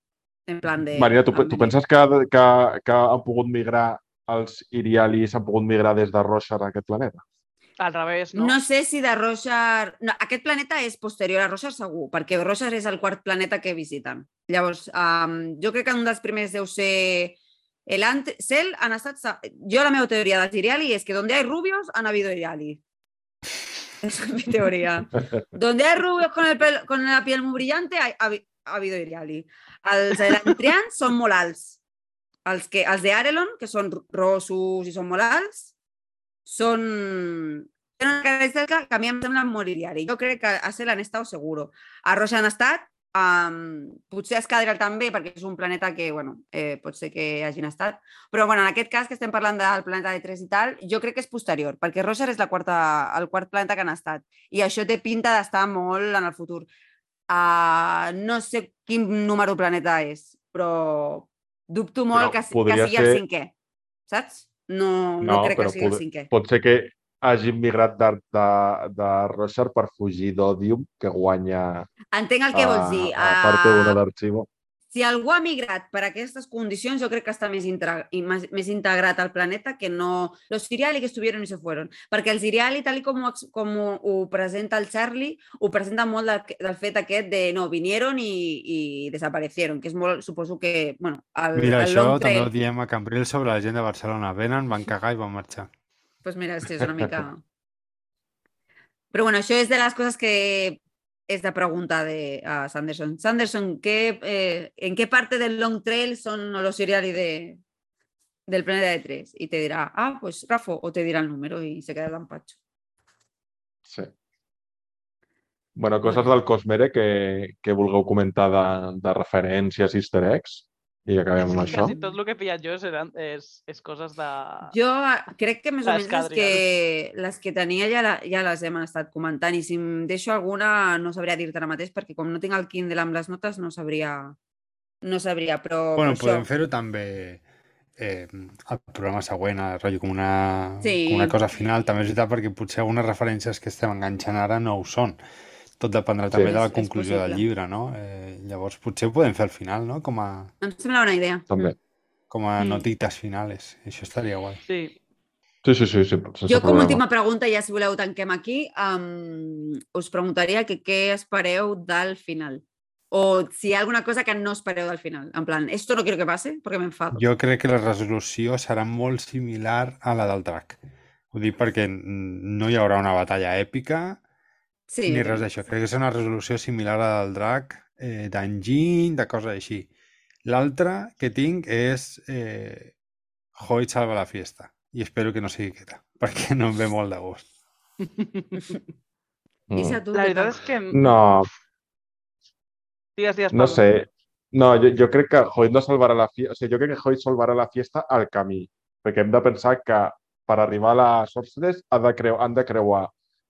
En plan de... Marina, tu, tu penses que, que, que han pogut migrar els Irialis, han pogut migrar des de Roger a aquest planeta? Al revés, no? No? sé si de Roger... No, aquest planeta és posterior a Roger segur, perquè Roger és el quart planeta que visiten. Llavors, um, jo crec que un dels primers deu ser el ant... Cel han estat... Jo la meva teoria dels Iriali és que donde hay rubios han habido Iriali. Esa es mi teoría. donde hay rubios con, el pelo- con la piel muy brillante ha, ha habido Iriali. Els elantrians són molt alts. Els, que, els de Arelon, que són rossos i són molt alts, són... Tenen una característica que a mi em sembla molt iriari. Jo crec que a Cel han estat seguro. A Roja han estat, um, potser a Escadrial també, perquè és un planeta que, bueno, eh, pot ser que hagin estat. Però, bueno, en aquest cas que estem parlant del planeta de 3 i tal, jo crec que és posterior, perquè Roger és la quarta, el quart planeta que han estat. I això té pinta d'estar molt en el futur. Uh, no sé quin número planeta és, però dubto molt Però que, que sigui el ser- cinquè. Saps? No, no, No, crec que sigui el pod- cinquè. Pot ser que hagin migrat de, de, de Roger per fugir d'Odium, que guanya Entenc el que vols dir. a, a part d'una Ah, d'arxivo. Si algú ha migrat per aquestes condicions, jo crec que està més, més, més integrat al planeta que no... Los Siriali que estuvieron y se fueron. Perquè els Siriali, tal com, ho, com ho, ho presenta el Charlie, ho presenta molt del, del fet aquest de no, vinieron i, i desaparecieron, que és molt, suposo que, bueno, el, Mira, el això també ho diem a Cambril sobre la gent de Barcelona. Venen, van cagar i van marxar. Pues mira, sí, és una mica... Però bueno, això és de les coses que és de preguntar de, a Sanderson. Sanderson, ¿qué, eh, ¿en qué parte del long trail son los Siriali de, del planeta de tres? Y te dirá, ah, pues Rafo, o te dirá el número y se queda tan pacho. Sí. Bueno, coses del Cosmere que, que vulgueu comentar de, de referències easter eggs i acabem amb això. Quasi tot el que he pillat jo eren, és, és coses de... Jo ah, crec que més o menys les que, les que tenia ja, la, ja les hem estat comentant i si em deixo alguna no sabria dir-te ara mateix perquè com no tinc el Kindle amb les notes no sabria, no sabria però, Bueno, però podem això, fer-ho també eh, al programa següent, a, rotllo, com una, Sí. com una cosa final. També és veritat perquè potser algunes referències que estem enganxant ara no ho són. Tot dependrà Sí. també de la conclusió del llibre, no? Eh, llavors potser ho podem fer al final, no? Com a, em sembla una idea. També. com a Mm. notites finales. Això estaria guai. Sí. Sí, sí, sí, sí sense Jo, com a última pregunta, ja si voleu tanquem aquí, um, us preguntaria que què espereu del final. O si hi ha alguna cosa que no espereu del final. En plan, esto no quiero que pase porque me enfado. Jo crec que la resolució serà molt similar a la del drac. Ho dic perquè no hi haurà una batalla èpica sí, ni res d'això. Crec que és una resolució similar a la del drac, eh, d'enginy, de coses així. L'altra que tinc és eh, Hoyt salva la fiesta. I espero que no sigui aquesta, perquè no em ve molt de gust. Mm. La tal? és que No, Digues, digues, No sé. No, jo, jo crec que Hoyt no salvarà la fiesta. O sigui, jo crec que Hoyt salvarà la fiesta al camí. Perquè hem de pensar que per arribar a la Sorceress ha de creu, han de creuar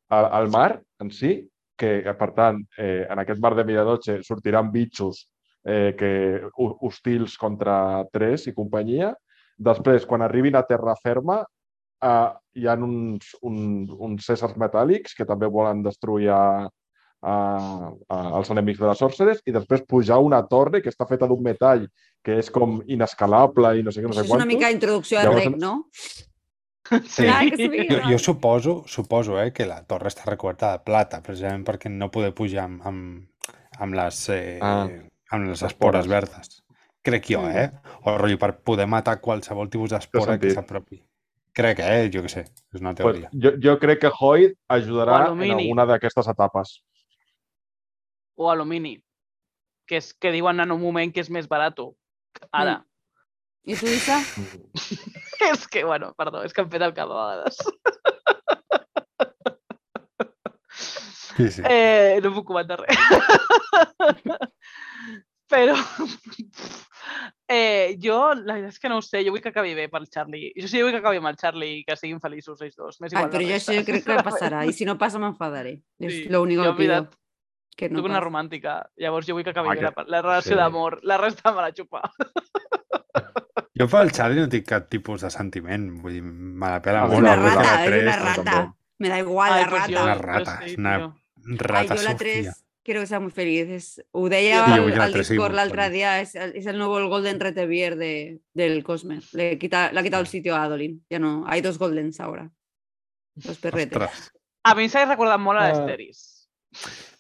el, el mar en si, que per tant, eh, en aquest mar de Miradoche sortiran bitxos eh, que, ho- hostils contra Tres i companyia. Després, quan arribin a terra ferma, eh, hi ha uns, un, uns cèsars metàl·lics que també volen destruir a, a, a, als enemics de la Sorceress i després pujar a una torre que està feta d'un metall que és com inescalable i no sé què, no sé és una quantos. mica introducció al Llavors, rec, no? Sí. Clar que sí. Jo, jo suposo, suposo eh, que la torre està recoberta de plata, precisament perquè no poder pujar amb, amb, amb, les, eh, Ah, amb les les espores espores. verdes. Crec jo, Mm. eh? O rotllo per poder matar qualsevol tipus d'espora que s'apropi. Crec, eh? Jo què sé, és una Pues, teoria. jo, jo crec que Hoyt ajudarà en alguna d'aquestes etapes. O alumini, que, és, que diuen en un moment que és més barat. Ara. I tu, Isa? és que, bueno, perdó, és que em fet el cap a vegades. Sí, sí. Eh, no puc comentar res. Però eh, jo, la veritat és que no ho sé, jo vull que acabi bé pel Charlie. Jo sí vull que acabi amb el Charlie i que siguin feliços ells dos. M'és Ai, igual però la jo això jo crec que passarà. I si no passa, m'enfadaré. És Sí, l'únic jo, que pido. Que no Soc una romàntica, llavors jo vull que acabi Ah, bé la, que- la relació sí. d'amor. La resta me la xupa. Jo pel Charlie no tinc cap tipus de sentiment. Vull dir, me la pela Ah, És molt. una rata, tres, és una no, rata. Me da igual Ai, la pues rata. jo- Una rata, és una tio. Ai, Rata jo la Sofia. 3 quiero que sea muy feliz. És, ho deia Sí, al, Discord l'altre dia, és, el- és el nuevo el Golden Retriever de, del Cosmer. Le quita, le ha quitado el sitio a Adolin. Ya no, hay dos Goldens ahora. Dos perretes. Ostres. A mi s'ha recordat molt a Ah. l'Esteris.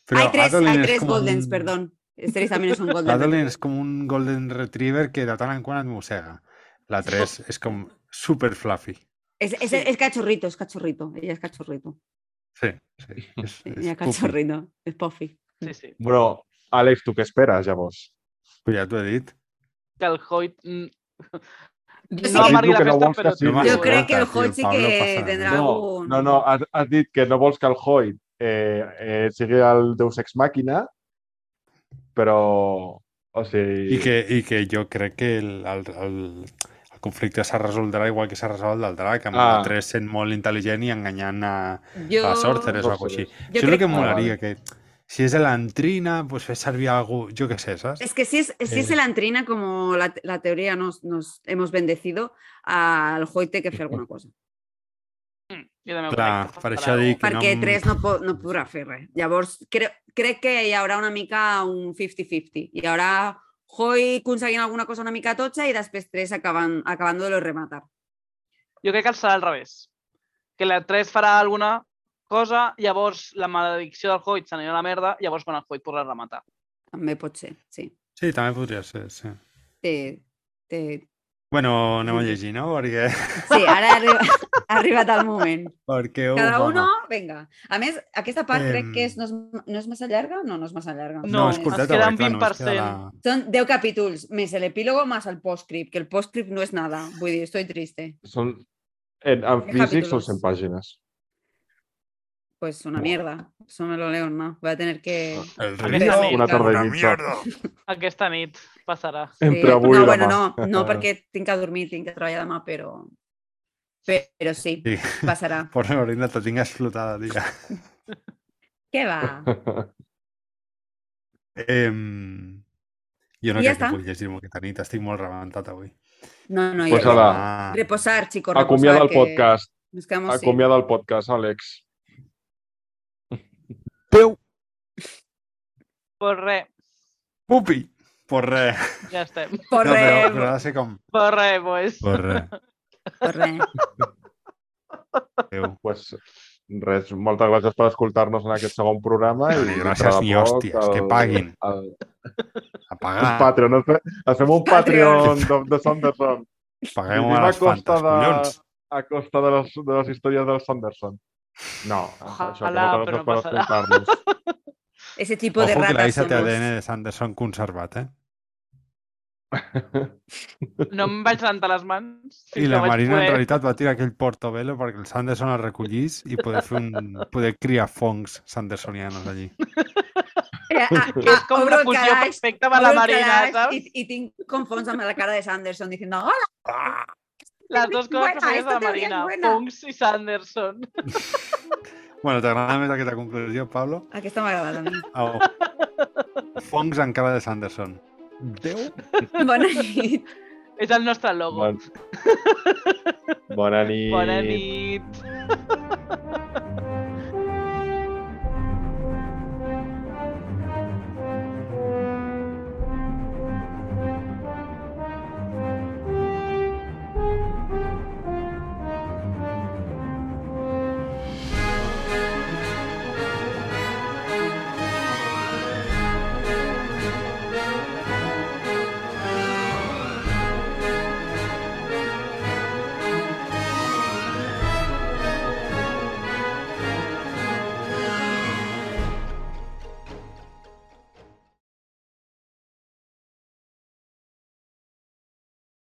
Però hay tres, Adolin hay és tres Goldens, un- perdón. Esteris también es un Golden Adolin és com un Golden Retriever que de tant en quant et mossega. La 3 és com super fluffy. Es, es, Sí. es cachorrito, es cachorrito. Ella es cachorrito. Sí, sí. És Ella es cachorrito. Es puffy. Sí, sí. Bueno, Àlex, tu què esperes, llavors? Però ja t'ho he dit. Que el Hoyt... sí No que- amargui la que no festa, vols que però... sigui- No Yo m'escolta, creo que el Hoyt sí que tendrá. No, algún... no, no, has, has dit que no vols que el Hoyt eh, eh, sigui el Deus Ex Màquina, però... O sigui... I que, I que jo crec que el, el, el, el conflicte s'ha resoldrà igual que s'ha resolt el drac, amb Ah. el 3 sent molt intel·ligent i enganyant a, Yo... a Sorceress o alguna cosa així. Jo Això és el que que- molaria, que si és l'entrina, pues fer servir algú, jo què sé, saps? Es que si es, si es Eh. el Antrina, como la, la teoría nos, nos hemos bendecido, al Hoyt té que fer alguna cosa. Mm, Jo també ho Clar, que per això dic que Perquè no... tres no, po, no podrà fer res. Llavors, crec, crec que hi haurà una mica un 50-50. Hi haurà Hoy aconseguint alguna cosa una mica totxa i després tres acabant, acabant de rematar. Jo crec que serà al revés. Que la 3 farà alguna cosa, llavors la maledicció del Hoyt s'anirà a la merda, llavors quan el Hoyt podrà rematar. També pot ser, sí. Sí, també podria ser, sí. Té, té... Bueno, anem a llegir, no? Perquè, Sí, ara ha arribat, ha arribat el moment. perquè oh, Cada uno, vinga. A més, aquesta part crec que és, no, és, no és massa llarga? No, no és massa llarga. No, No, escolteta, es queden perquè, clar, només 20%. queda la... Son 10 capítulos, més el epílogo más el postscript, que el postscript no es nada. Vull dir, estoy triste. Són, en, en físic són capítulos. 100 pàgines. Pues una mierda. Eso me lo leo, ¿no? Voy a tener que... El Aquesta río, nit. Una tarda una i mitja. mierda. Aquesta nit passarà. Entre avui no, i bueno, demà. no, no perquè tinc que dormir, tinc que treballar demà, però... Però sí, Sí. passarà. Por Lorena, te tinc explotada, tia. Què va? Em... Jo no I ja crec que està. pugui llegir-me aquesta nit, estic molt rebentat avui. No, no, Pues ja, ala. Ah, Reposar, chicos, reposar. Acomiada el que podcast. Acomiada el podcast, Àlex. Peu, Pues res, pupi. Por res. ja estem. Por No, però, res, però ha de ser com... Pues res, pues. Por res. por res. Peu. Pues, res, moltes gràcies per escoltar-nos en aquest segon programa. No, i gràcies ni hòsties, que paguin. El, A el pagar. Patreon. Ens fe- ens fem un Patreon de, de Sanderson. Paguem a a les costa fantes, de- collons. A costa de les, de les històries del Sanderson. No, això, que no per passarà. Ese tipo de Ojo que la ratas Isa té somos. ADN de Sanderson conservat, eh? No em vaig rentar les mans. I la Marina en poder. realitat va tirar aquell portobello perquè el Sanderson el recollís i poder fer un... poder criar fongs sandersonianos allí. Que, a, Que és com obro una el fusió calaix, perfecta amb la Marina, calaix saps? Y, y tinc com fons amb la cara de Sanderson diciendo hola, Les dues coses buena, preferides de la Marina. Pongs i Sanderson. Bueno, t'agrada més aquesta conclusió, Pablo? aquesta m'ha agradat a mi. Au. Fongs en cara de Sanderson. Déu? Bona nit. És el nostre logo. Bon... Bona nit. Bona nit.